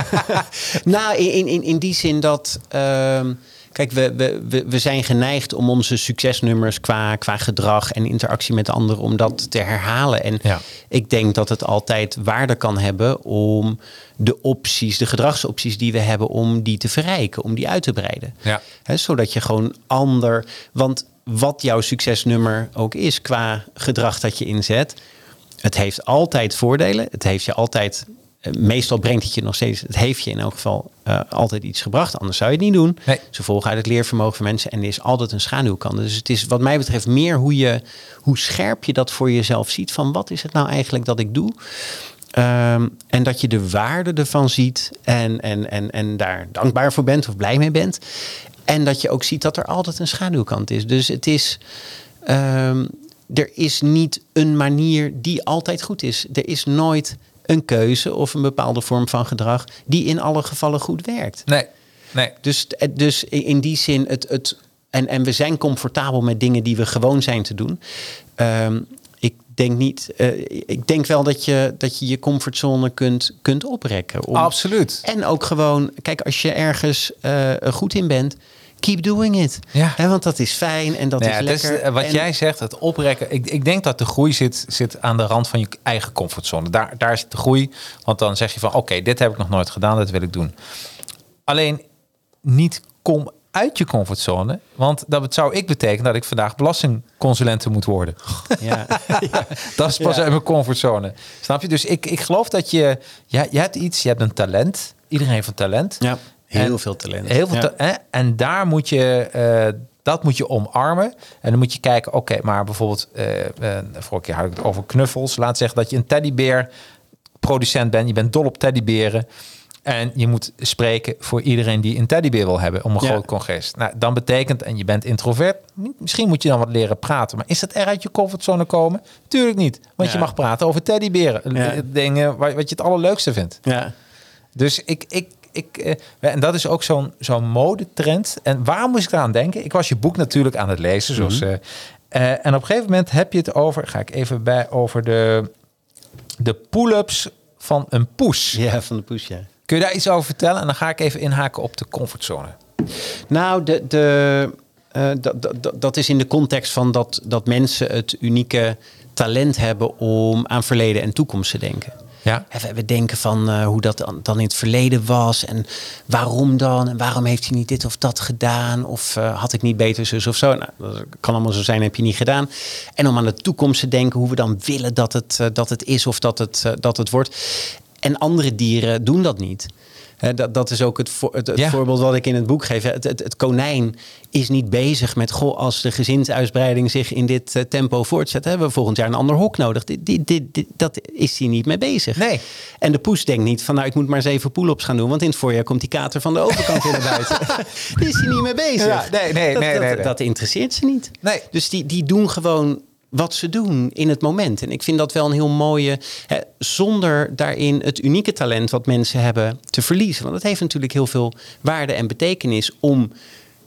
nou, in, in, in die zin dat. ehm, kijk, we, we, we, zijn geneigd om onze succesnummers qua, qua gedrag en interactie met anderen, om dat te herhalen. En Ja. ik denk dat het altijd waarde kan hebben om de opties, de gedragsopties die we hebben, om die te verrijken, om die uit te breiden. Ja. Zodat je gewoon ander. Want wat jouw succesnummer ook is qua gedrag dat je inzet, het heeft altijd voordelen. Het heeft je altijd. Eh, Meestal brengt het je nog steeds. Het heeft je in elk geval eh, altijd iets gebracht. Anders zou je het niet doen. Nee. Ze volgen uit het leervermogen van mensen. En er is altijd een schaduwkant. Dus het is wat mij betreft meer hoe, je, hoe scherp je dat voor jezelf ziet. Van wat is het nou eigenlijk dat ik doe? Ehm, en dat je de waarde ervan ziet en, en, en, en daar dankbaar voor bent of blij mee bent. En dat je ook ziet dat er altijd een schaduwkant is. Dus het is. ehm, er is niet een manier die altijd goed is. Er is nooit een keuze of een bepaalde vorm van gedrag die in alle gevallen goed werkt. Nee, nee. Dus, dus in die zin, het, het, en, en we zijn comfortabel met dingen die we gewoon zijn te doen. Ehm, ik denk niet, eh, ik denk wel dat je dat je, je comfortzone kunt, kunt oprekken. Om- Absoluut. En ook gewoon, kijk, als je ergens eh, goed in bent, keep doing it. Ja. Want dat is fijn en dat Nou is het lekker. eh, wat En- jij zegt, het oprekken. Ik, ik denk dat de groei zit, zit aan de rand van je eigen comfortzone. Daar, daar zit de groei. Want dan zeg je van oké, dit heb ik nog nooit gedaan, dat wil ik doen. Alleen niet kom uit je comfortzone. Want dat zou ik betekenen dat ik vandaag belastingconsulente moet worden. Ja. Dat is pas Ja. uit mijn comfortzone. Snap je? Dus ik, ik geloof dat je, ja, je hebt iets, je hebt een talent. Iedereen heeft een talent. ja, heel En veel talent. Heel veel Ja. ta- hè? En daar moet je, eh, dat moet je omarmen. En dan moet je kijken, oké, maar bijvoorbeeld, eh eh, vorige keer had ik het over knuffels. Laat zeggen dat je een teddybeer producent bent. Je bent dol op teddyberen. En je moet spreken voor iedereen die een teddybeer wil hebben om een Ja. groot congres. Nou, dan betekent, en je bent introvert, misschien moet je dan wat leren praten. Maar is dat er uit je comfortzone komen? Tuurlijk niet. Want Ja. je mag praten over teddyberen. Ja. Dingen waar, wat je het allerleukste vindt. Ja. Dus ik, ik, ik eh, en dat is ook zo'n zo'n modetrend. En waarom moest ik eraan denken? Ik was je boek natuurlijk aan het lezen. Zoals, Mhm. eh, eh, en op een gegeven moment heb je het over, ga ik even bij, over de, de pull-ups van een poes. ja, van de push, ja. Kun je daar iets over vertellen? En dan ga ik even inhaken op de comfortzone. Nou, de, de, dat is in de context van dat, dat mensen het unieke talent hebben om aan verleden en toekomst te denken. Ja. We- denken van eh, hoe dat dan, in het verleden was en waarom dan en waarom heeft hij niet dit of dat gedaan of eh, had ik niet beter zus of zo. Nou, dat kan allemaal zo zijn, heb je niet gedaan. En om aan de toekomst te denken hoe we dan willen dat het, eh, dat het is of dat het, dat het wordt. En andere dieren doen dat niet. Dat, dat is ook het, voor, het, het Ja. voorbeeld wat ik in het boek geef. Het, het, konijn is niet bezig met... Goh, als de gezinsuitbreiding zich in dit eh, tempo voortzet... hebben we volgend jaar een ander hok nodig. Dit, dit, dit, dit- dat is hij niet mee bezig. Nee. En de poes denkt niet van... nou, ik moet maar eens even pull-ups gaan doen... want in het voorjaar komt die kater van de overkant weer naar buiten. Daar is hij niet mee bezig. Ja, nee, nee, dat, nee, dat, nee, nee. dat interesseert ze niet. Nee. Dus die, die doen gewoon wat ze doen in het moment. En ik vind dat wel een heel mooie... Hè, zonder daarin het unieke talent wat mensen hebben te verliezen. Want dat heeft natuurlijk heel veel waarde en betekenis... om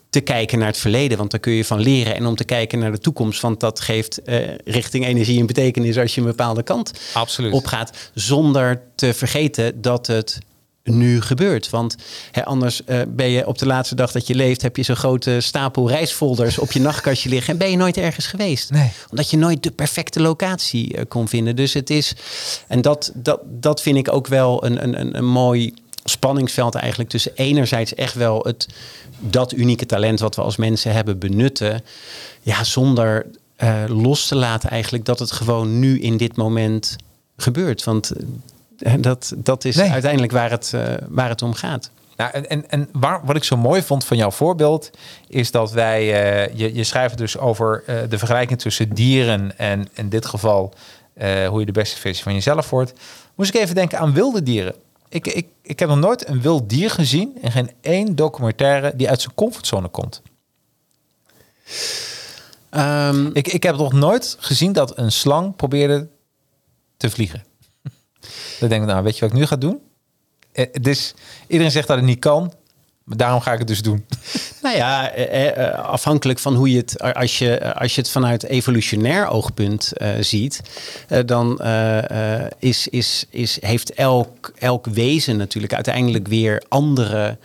te kijken naar het verleden, want daar kun je van leren. En om te kijken naar de toekomst, want dat geeft eh, richting energie en betekenis... als je een bepaalde kant Absoluut. opgaat. Zonder te vergeten dat het nu gebeurt. Want hè, anders eh, ben je op de laatste dag dat je leeft... heb je zo'n grote stapel reisfolders op je nachtkastje liggen... en ben je nooit ergens geweest. Nee. Omdat je nooit de perfecte locatie eh, kon vinden. Dus het is... En dat, dat, dat vind ik ook wel een, een, een, een mooi spanningsveld eigenlijk... tussen enerzijds echt wel het, dat unieke talent... wat we als mensen hebben benutten... ja, zonder eh, los te laten eigenlijk... dat het gewoon nu in dit moment gebeurt. Want... dat, dat is Nee. uiteindelijk waar het, eh, waar het om gaat. Nou, en en, en waar, wat ik zo mooi vond van jouw voorbeeld, is dat wij, eh, je, je schrijft dus over eh, de vergelijking tussen dieren en in dit geval eh, hoe je de beste versie van jezelf wordt. Moest ik even denken aan wilde dieren. Ik, ik, ik heb nog nooit een wild dier gezien en geen één documentaire die uit zijn comfortzone komt. Ehm, Ik, ik heb nog nooit gezien dat een slang probeerde te vliegen. Dan denk ik, nou, weet je wat ik nu ga doen? Eh, dus iedereen zegt dat het niet kan, maar daarom ga ik het dus doen. Nou ja, eh, eh, afhankelijk van hoe je het, als je, als je het vanuit evolutionair oogpunt eh, ziet, eh, dan eh, eh, is, is, is, heeft elk, elk wezen natuurlijk uiteindelijk weer andere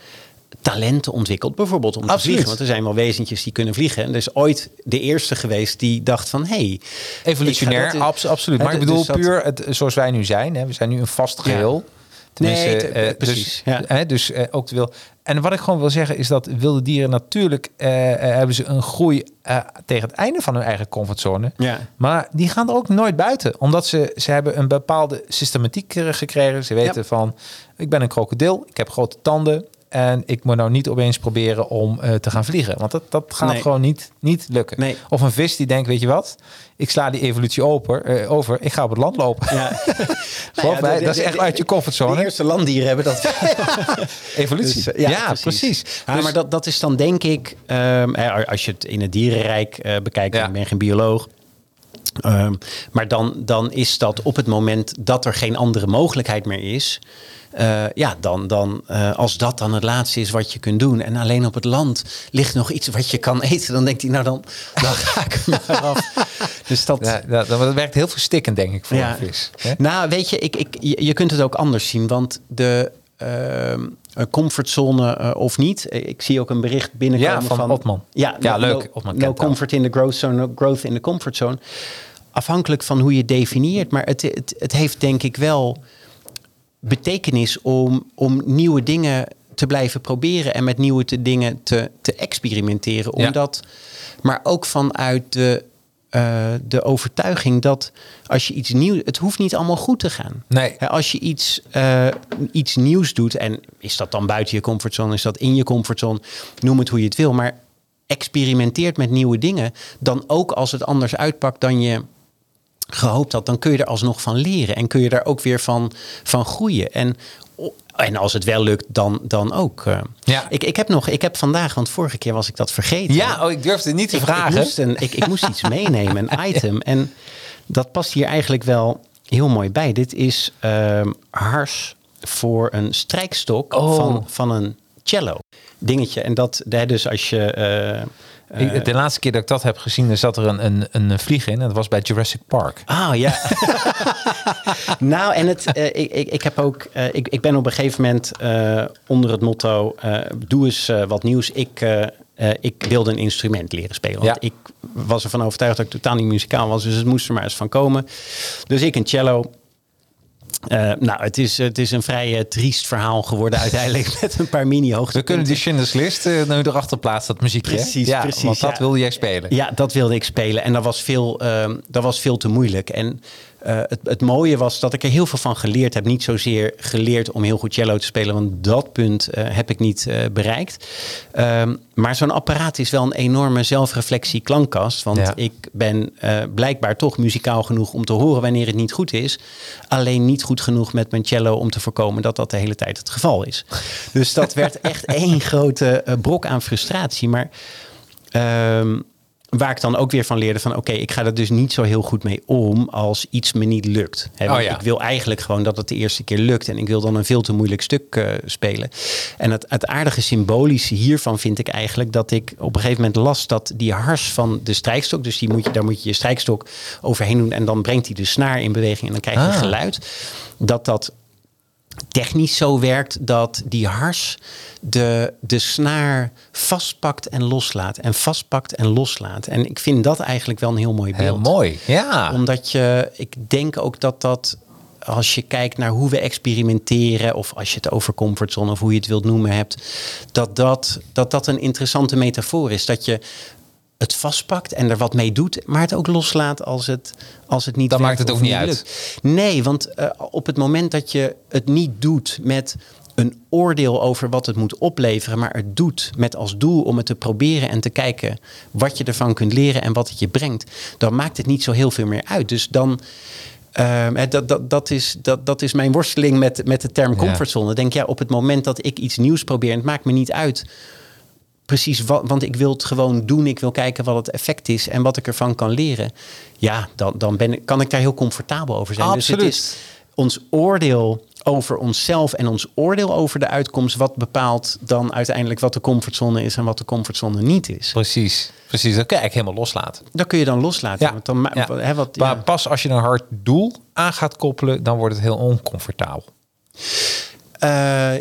talenten ontwikkeld. Bijvoorbeeld om te vliegen. Want er zijn wel wezentjes die kunnen vliegen. En er is ooit de eerste geweest die dacht van... hey, Evolutionair, dat- absoluut. Maar ik dus bedoel dat- puur het, zoals wij nu zijn. Hè. We zijn nu een vast geheel. Nee, te- eh, precies, Dus, ja. hè, dus eh, ook wil. En wat ik gewoon wil zeggen is dat wilde dieren natuurlijk eh, hebben ze een groei tegen het einde van hun eigen comfortzone. Ja. Maar die gaan er ook nooit buiten, omdat ze ze hebben een bepaalde systematiek gekregen. Ze weten Ja. van, ik ben een krokodil, ik heb grote tanden. En ik moet nou niet opeens proberen om eh, te gaan vliegen. Want dat, dat gaat Nee. gewoon niet, niet lukken. Nee. Of een vis die denkt, weet je wat? Ik sla die evolutie open, eh, over. Ik ga op het land lopen. Ja. Geloof ja, mij, de- de- dat is echt de- uit je comfortzone. De eerste landdieren hebben dat Evolutie. Dus, eh, ja, precies. Ja, Dus- maar dat, dat is dan denk ik, ehm, als je het in het dierenrijk bekijkt, ik ben geen bioloog. ehm, maar dan, dan is dat op het moment dat er geen andere mogelijkheid meer is. Eh, ja, dan, dan eh, als dat dan het laatste is wat je kunt doen. En alleen op het land ligt nog iets wat je kan eten. Dan denkt hij, nou dan, dan ga ik er maar af. Dus dat, Ja, dat, dat werkt heel verstikkend, denk ik, voor ja. een vis. Hè? Nou, weet je, ik, ik, je, kunt het ook anders zien. Want de ehm, eh, comfortzone eh, of niet. Ik zie ook een bericht binnenkomen Ja, van Otman. Ja, Ja, no- leuk. Otman no comfort in the growth zone, no growth in the comfort zone. Afhankelijk van hoe je definieert. Maar het, het, het heeft denk ik wel betekenis om, om nieuwe dingen te blijven proberen en met nieuwe te dingen te, te experimenteren. Ja. Omdat, maar ook vanuit de, eh, de overtuiging dat als je iets nieuws, het hoeft niet allemaal goed te gaan. Nee. Hè, Als je iets, eh, iets nieuws doet, en is dat dan buiten je comfortzone, is dat in je comfortzone, noem het hoe je het wil, maar experimenteert met nieuwe dingen, dan ook als het anders uitpakt dan je gehoopt had, dan kun je er alsnog van leren en kun je daar ook weer van, van groeien. En, en als het wel lukt, dan, dan ook. eh. Ja. Ik, ik heb nog, ik heb vandaag, want vorige keer was ik dat vergeten. Ja, oh, ik durfde niet te Ik- vragen. Ik moest, een, ik, ik moest iets meenemen, een item. En dat past hier eigenlijk wel heel mooi bij. Dit is ehm, hars voor een strijkstok Oh. van, van een cello. Dingetje. En dat, dus als je... eh, Ik- de laatste keer dat ik dat heb gezien, zat er een, een, een vlieg in. En dat was bij Jurassic Park. Ah ja. nou, en het, eh, ik, ik, ik heb ook, eh, ik, ik ben op een gegeven moment eh, onder het motto: eh, doe eens eh, wat nieuws. Ik, eh, eh, ik wilde een instrument leren spelen. Want Ja. ik was ervan overtuigd dat ik totaal niet muzikaal was, dus het moest er maar eens van komen. Dus ik een cello. Eh, nou, het is, het is een vrij eh, triest verhaal geworden uiteindelijk met een paar mini We kunnen die Schindler's List uh, nu erachter plaatsen, dat muziekje. Precies, ja, precies, Want dat ja. wilde jij spelen. Ja, dat wilde ik spelen. En dat was veel, ehm, dat was veel te moeilijk. En eh, het, het mooie was dat ik er heel veel van geleerd heb. Niet zozeer geleerd om heel goed cello te spelen, want dat punt eh, heb ik niet eh, bereikt. Ehm, maar zo'n apparaat is wel een enorme zelfreflectie klankkast. Want Ja. ik ben blijkbaar toch muzikaal genoeg om te horen wanneer het niet goed is. Alleen niet goed genoeg met mijn cello om te voorkomen dat dat de hele tijd het geval is. Dus dat werd echt één grote brok aan frustratie. Maar ehm, waar ik dan ook weer van leerde van... oké, ik ga er dus niet zo heel goed mee om als iets me niet lukt. Hè, want Oh ja. Ik wil eigenlijk gewoon dat het de eerste keer lukt. En ik wil dan een veel te moeilijk stuk eh, spelen. En het, het aardige symbolische hiervan vind ik eigenlijk... dat ik op een gegeven moment las dat die hars van de strijkstok... dus die moet je, daar moet je je strijkstok overheen doen... en dan brengt hij de snaar in beweging en dan krijg je Ah. geluid. Dat dat technisch zo werkt dat die hars de, de snaar vastpakt en loslaat. En vastpakt en loslaat. En ik vind dat eigenlijk wel een heel mooi beeld. Heel mooi. Ja. Omdat je, ik denk ook dat dat, als je kijkt naar hoe we experimenteren, of als je het over comfortzone of hoe je het wilt noemen hebt, dat dat, dat, dat een interessante metafoor is. Dat je het vastpakt en er wat mee doet, maar het ook loslaat als het, als het niet Dan maakt het ook niet uit. lukt. Nee, want eh, op het moment dat je het niet doet met een oordeel over wat het moet opleveren, maar het doet met als doel om het te proberen en te kijken wat je ervan kunt leren en wat het je brengt, dan maakt het niet zo heel veel meer uit. Dus dan. ehm, dat, dat, dat, is, dat, dat is mijn worsteling met, met de term comfortzone. Denk ja, op het moment dat ik iets nieuws probeer, en het maakt me niet uit precies wat, want ik wil het gewoon doen. Ik wil kijken wat het effect is en wat ik ervan kan leren. Ja, dan, dan ben ik, kan ik daar heel comfortabel over zijn. Dus Absoluut. het is ons oordeel over onszelf en ons oordeel over de uitkomst wat bepaalt dan uiteindelijk wat de comfortzone is en wat de comfortzone niet is. Precies. Precies. Dat kun je eigenlijk helemaal loslaten. Dat kun je dan loslaten. Ja. Want dan, Ja. hè, wat, Maar ja. pas als je een hard doel aan gaat koppelen, dan wordt het heel oncomfortabel. Eh,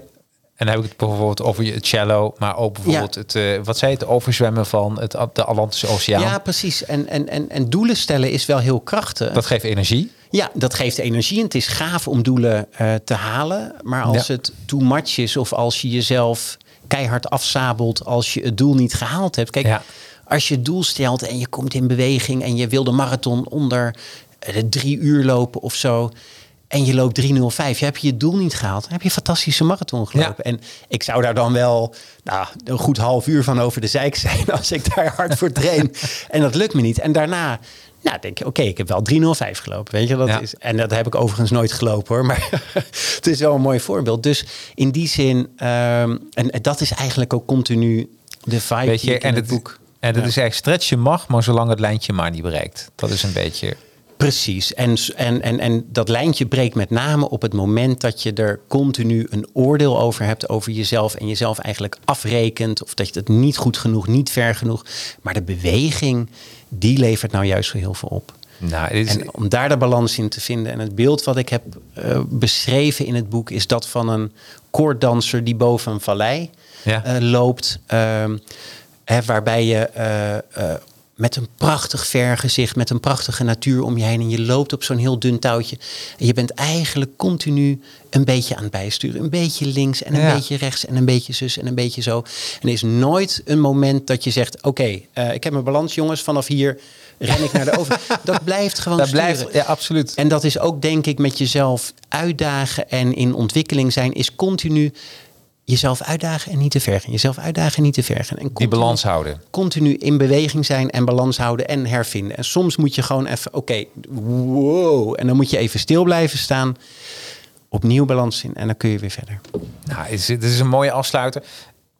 En dan heb ik het bijvoorbeeld over je cello, maar ook bijvoorbeeld het, eh, wat zei het overzwemmen van het, de Atlantische Oceaan. ja, precies. En, en, en, en doelen stellen is wel heel krachtig. Dat geeft energie. Ja, dat geeft energie. En het is gaaf om doelen eh, te halen. Maar als Ja. het too much is of als je jezelf keihard afzabelt als je het doel niet gehaald hebt. Kijk, Ja. als je het doel stelt en je komt in beweging en je wil de marathon onder eh, de drie uur lopen of zo. En je loopt 3.05. Je hebt je doel niet gehaald. Dan heb je een fantastische marathon gelopen. En ik zou daar dan wel nou, een goed half uur van over de zeik zijn als ik daar hard voor train. en dat lukt me niet. En daarna nou, denk je, oké, ik heb wel 3.05 gelopen. Weet je, dat Ja. is, en dat heb ik overigens nooit gelopen hoor. Maar het is wel een mooi voorbeeld. Dus in die zin, ehm, en dat is eigenlijk ook continu de vibe Weet je, en het het, boek. en dat Ja. is eigenlijk stretchen mag, maar zolang het lijntje maar niet bereikt. Dat is een beetje. Precies. En, en, en, en dat lijntje breekt met name op het moment dat je er continu een oordeel over hebt over jezelf en jezelf eigenlijk afrekent of dat je het niet goed genoeg, niet ver genoeg. Maar de beweging, die levert nou juist zo heel veel op. Nou, is, En om daar de balans in te vinden. En het beeld wat ik heb eh, beschreven in het boek is dat van een koorddanser die boven een vallei Ja. eh, loopt. Ehm, waarbij je eh, met een prachtig vergezicht, met een prachtige natuur om je heen. En je loopt op zo'n heel dun touwtje. En je bent eigenlijk continu een beetje aan het bijsturen. Een beetje links en een Ja. beetje rechts en een beetje zus en een beetje zo. En er is nooit een moment dat je zegt... oké, eh, ik heb mijn balans jongens, vanaf hier ren ik naar de over. Dat blijft gewoon dat sturen. blijft, ja, absoluut. En dat is ook denk ik met jezelf uitdagen en in ontwikkeling zijn... is continu jezelf uitdagen en niet te ver gaan. Jezelf uitdagen en niet te ver gaan. En Die continu- balans houden. continu in beweging zijn en balans houden en hervinden. En soms moet je gewoon even, oké, wow. En dan moet je even stil blijven staan. Opnieuw balans in en dan kun je weer verder. Nou, het is, is een mooie afsluiter.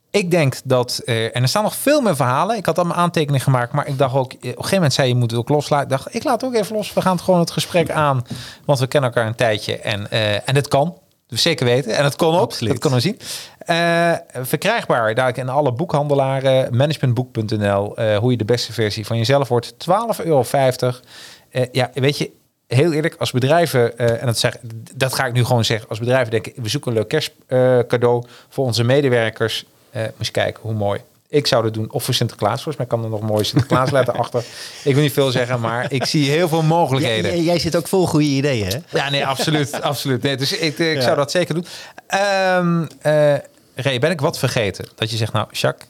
Ik denk dat, eh, en er staan nog veel meer verhalen. Ik had allemaal aantekeningen gemaakt, maar ik dacht ook, eh, op een gegeven moment zei je moet het ook loslaten. Ik dacht, ik laat het ook even los. We gaan het gewoon het gesprek aan, want we kennen elkaar een tijdje en, eh, en het kan. Dus zeker weten. En het kon ook. Absoluut. Dat kunnen we zien. Eh, verkrijgbaar daar in alle boekhandelaren. Managementboek.nl. eh, hoe je de beste versie van jezelf wordt. 12,50 euro. Eh, ja, weet je, heel eerlijk, als bedrijven, en dat, zeg, dat ga ik nu gewoon zeggen, als bedrijven denken, we zoeken een leuk kerstcadeau voor onze medewerkers. Moet je kijken hoe mooi. Ik zou dat doen, of voor Sinterklaas. Volgens mij kan er nog een mooie Sinterklaasletter achter. Ik wil niet veel zeggen, maar ik zie heel veel mogelijkheden. jij zit ook vol goede ideeën, hè? Ja, nee, absoluut. absoluut. Nee, dus ik, ik zou dat zeker doen. Ehm eh, Ray, ben ik wat vergeten? Dat je zegt, nou, Jacques,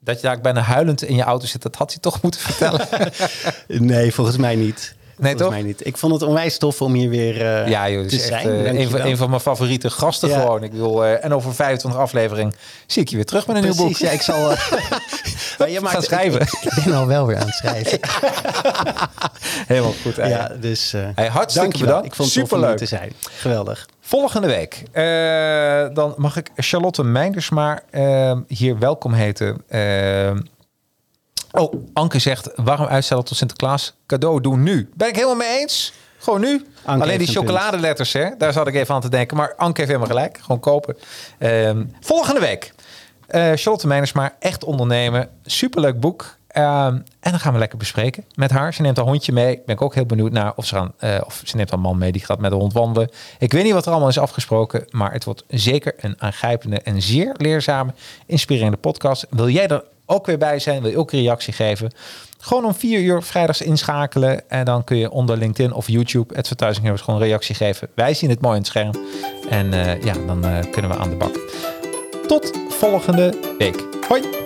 dat je daar bijna huilend in je auto zit, dat had hij toch moeten vertellen. Nee, volgens mij niet. volgens toch? mij niet. Ik vond het onwijs tof om hier weer eh, Ja, joh, te is echt zijn. eh, een, van, Dankjewel. een van mijn favoriete gasten Ja. gewoon. Ik wil, eh, en over 25 afleveringen zie ik je weer terug met een nieuw boek. Ja, ik zal... eh, maar je maakt- Gaan schrijven. Ik, ik ben al wel weer aan het schrijven. Helemaal goed. ja, dus... Hey, hartstikke bedankt. Ik vond het Superleuk. hier te zijn. Geweldig. Volgende week, eh, dan mag ik Charlotte Meindersma eh, hier welkom heten. Eh, oh, Anke zegt, waarom uitstellen tot Sinterklaas? Cadeau doen nu. Ben ik helemaal mee eens. Gewoon nu. Alleen die chocoladeletters, hè, daar zat ik even aan te denken. Maar Anke heeft helemaal gelijk. Gewoon kopen. Ehm, volgende week. Charlotte Meindersma, Echt Ondernemen. Superleuk boek. Ehm, en dan gaan we lekker bespreken met haar. Ze neemt een hondje mee. Ben ik ook heel benieuwd naar of ze, gaan, eh, of ze neemt een man mee die gaat met de hond wandelen. Ik weet niet wat er allemaal is afgesproken, maar het wordt zeker een aangrijpende en zeer leerzame, inspirerende podcast. Wil jij er ook weer bij zijn? Wil je ook een reactie geven? Gewoon om vier uur vrijdags inschakelen en dan kun je onder LinkedIn of YouTube Advertising gewoon een reactie geven. Wij zien het mooi in het scherm en eh, ja, dan eh, kunnen we aan de bak. Tot volgende week. Hoi!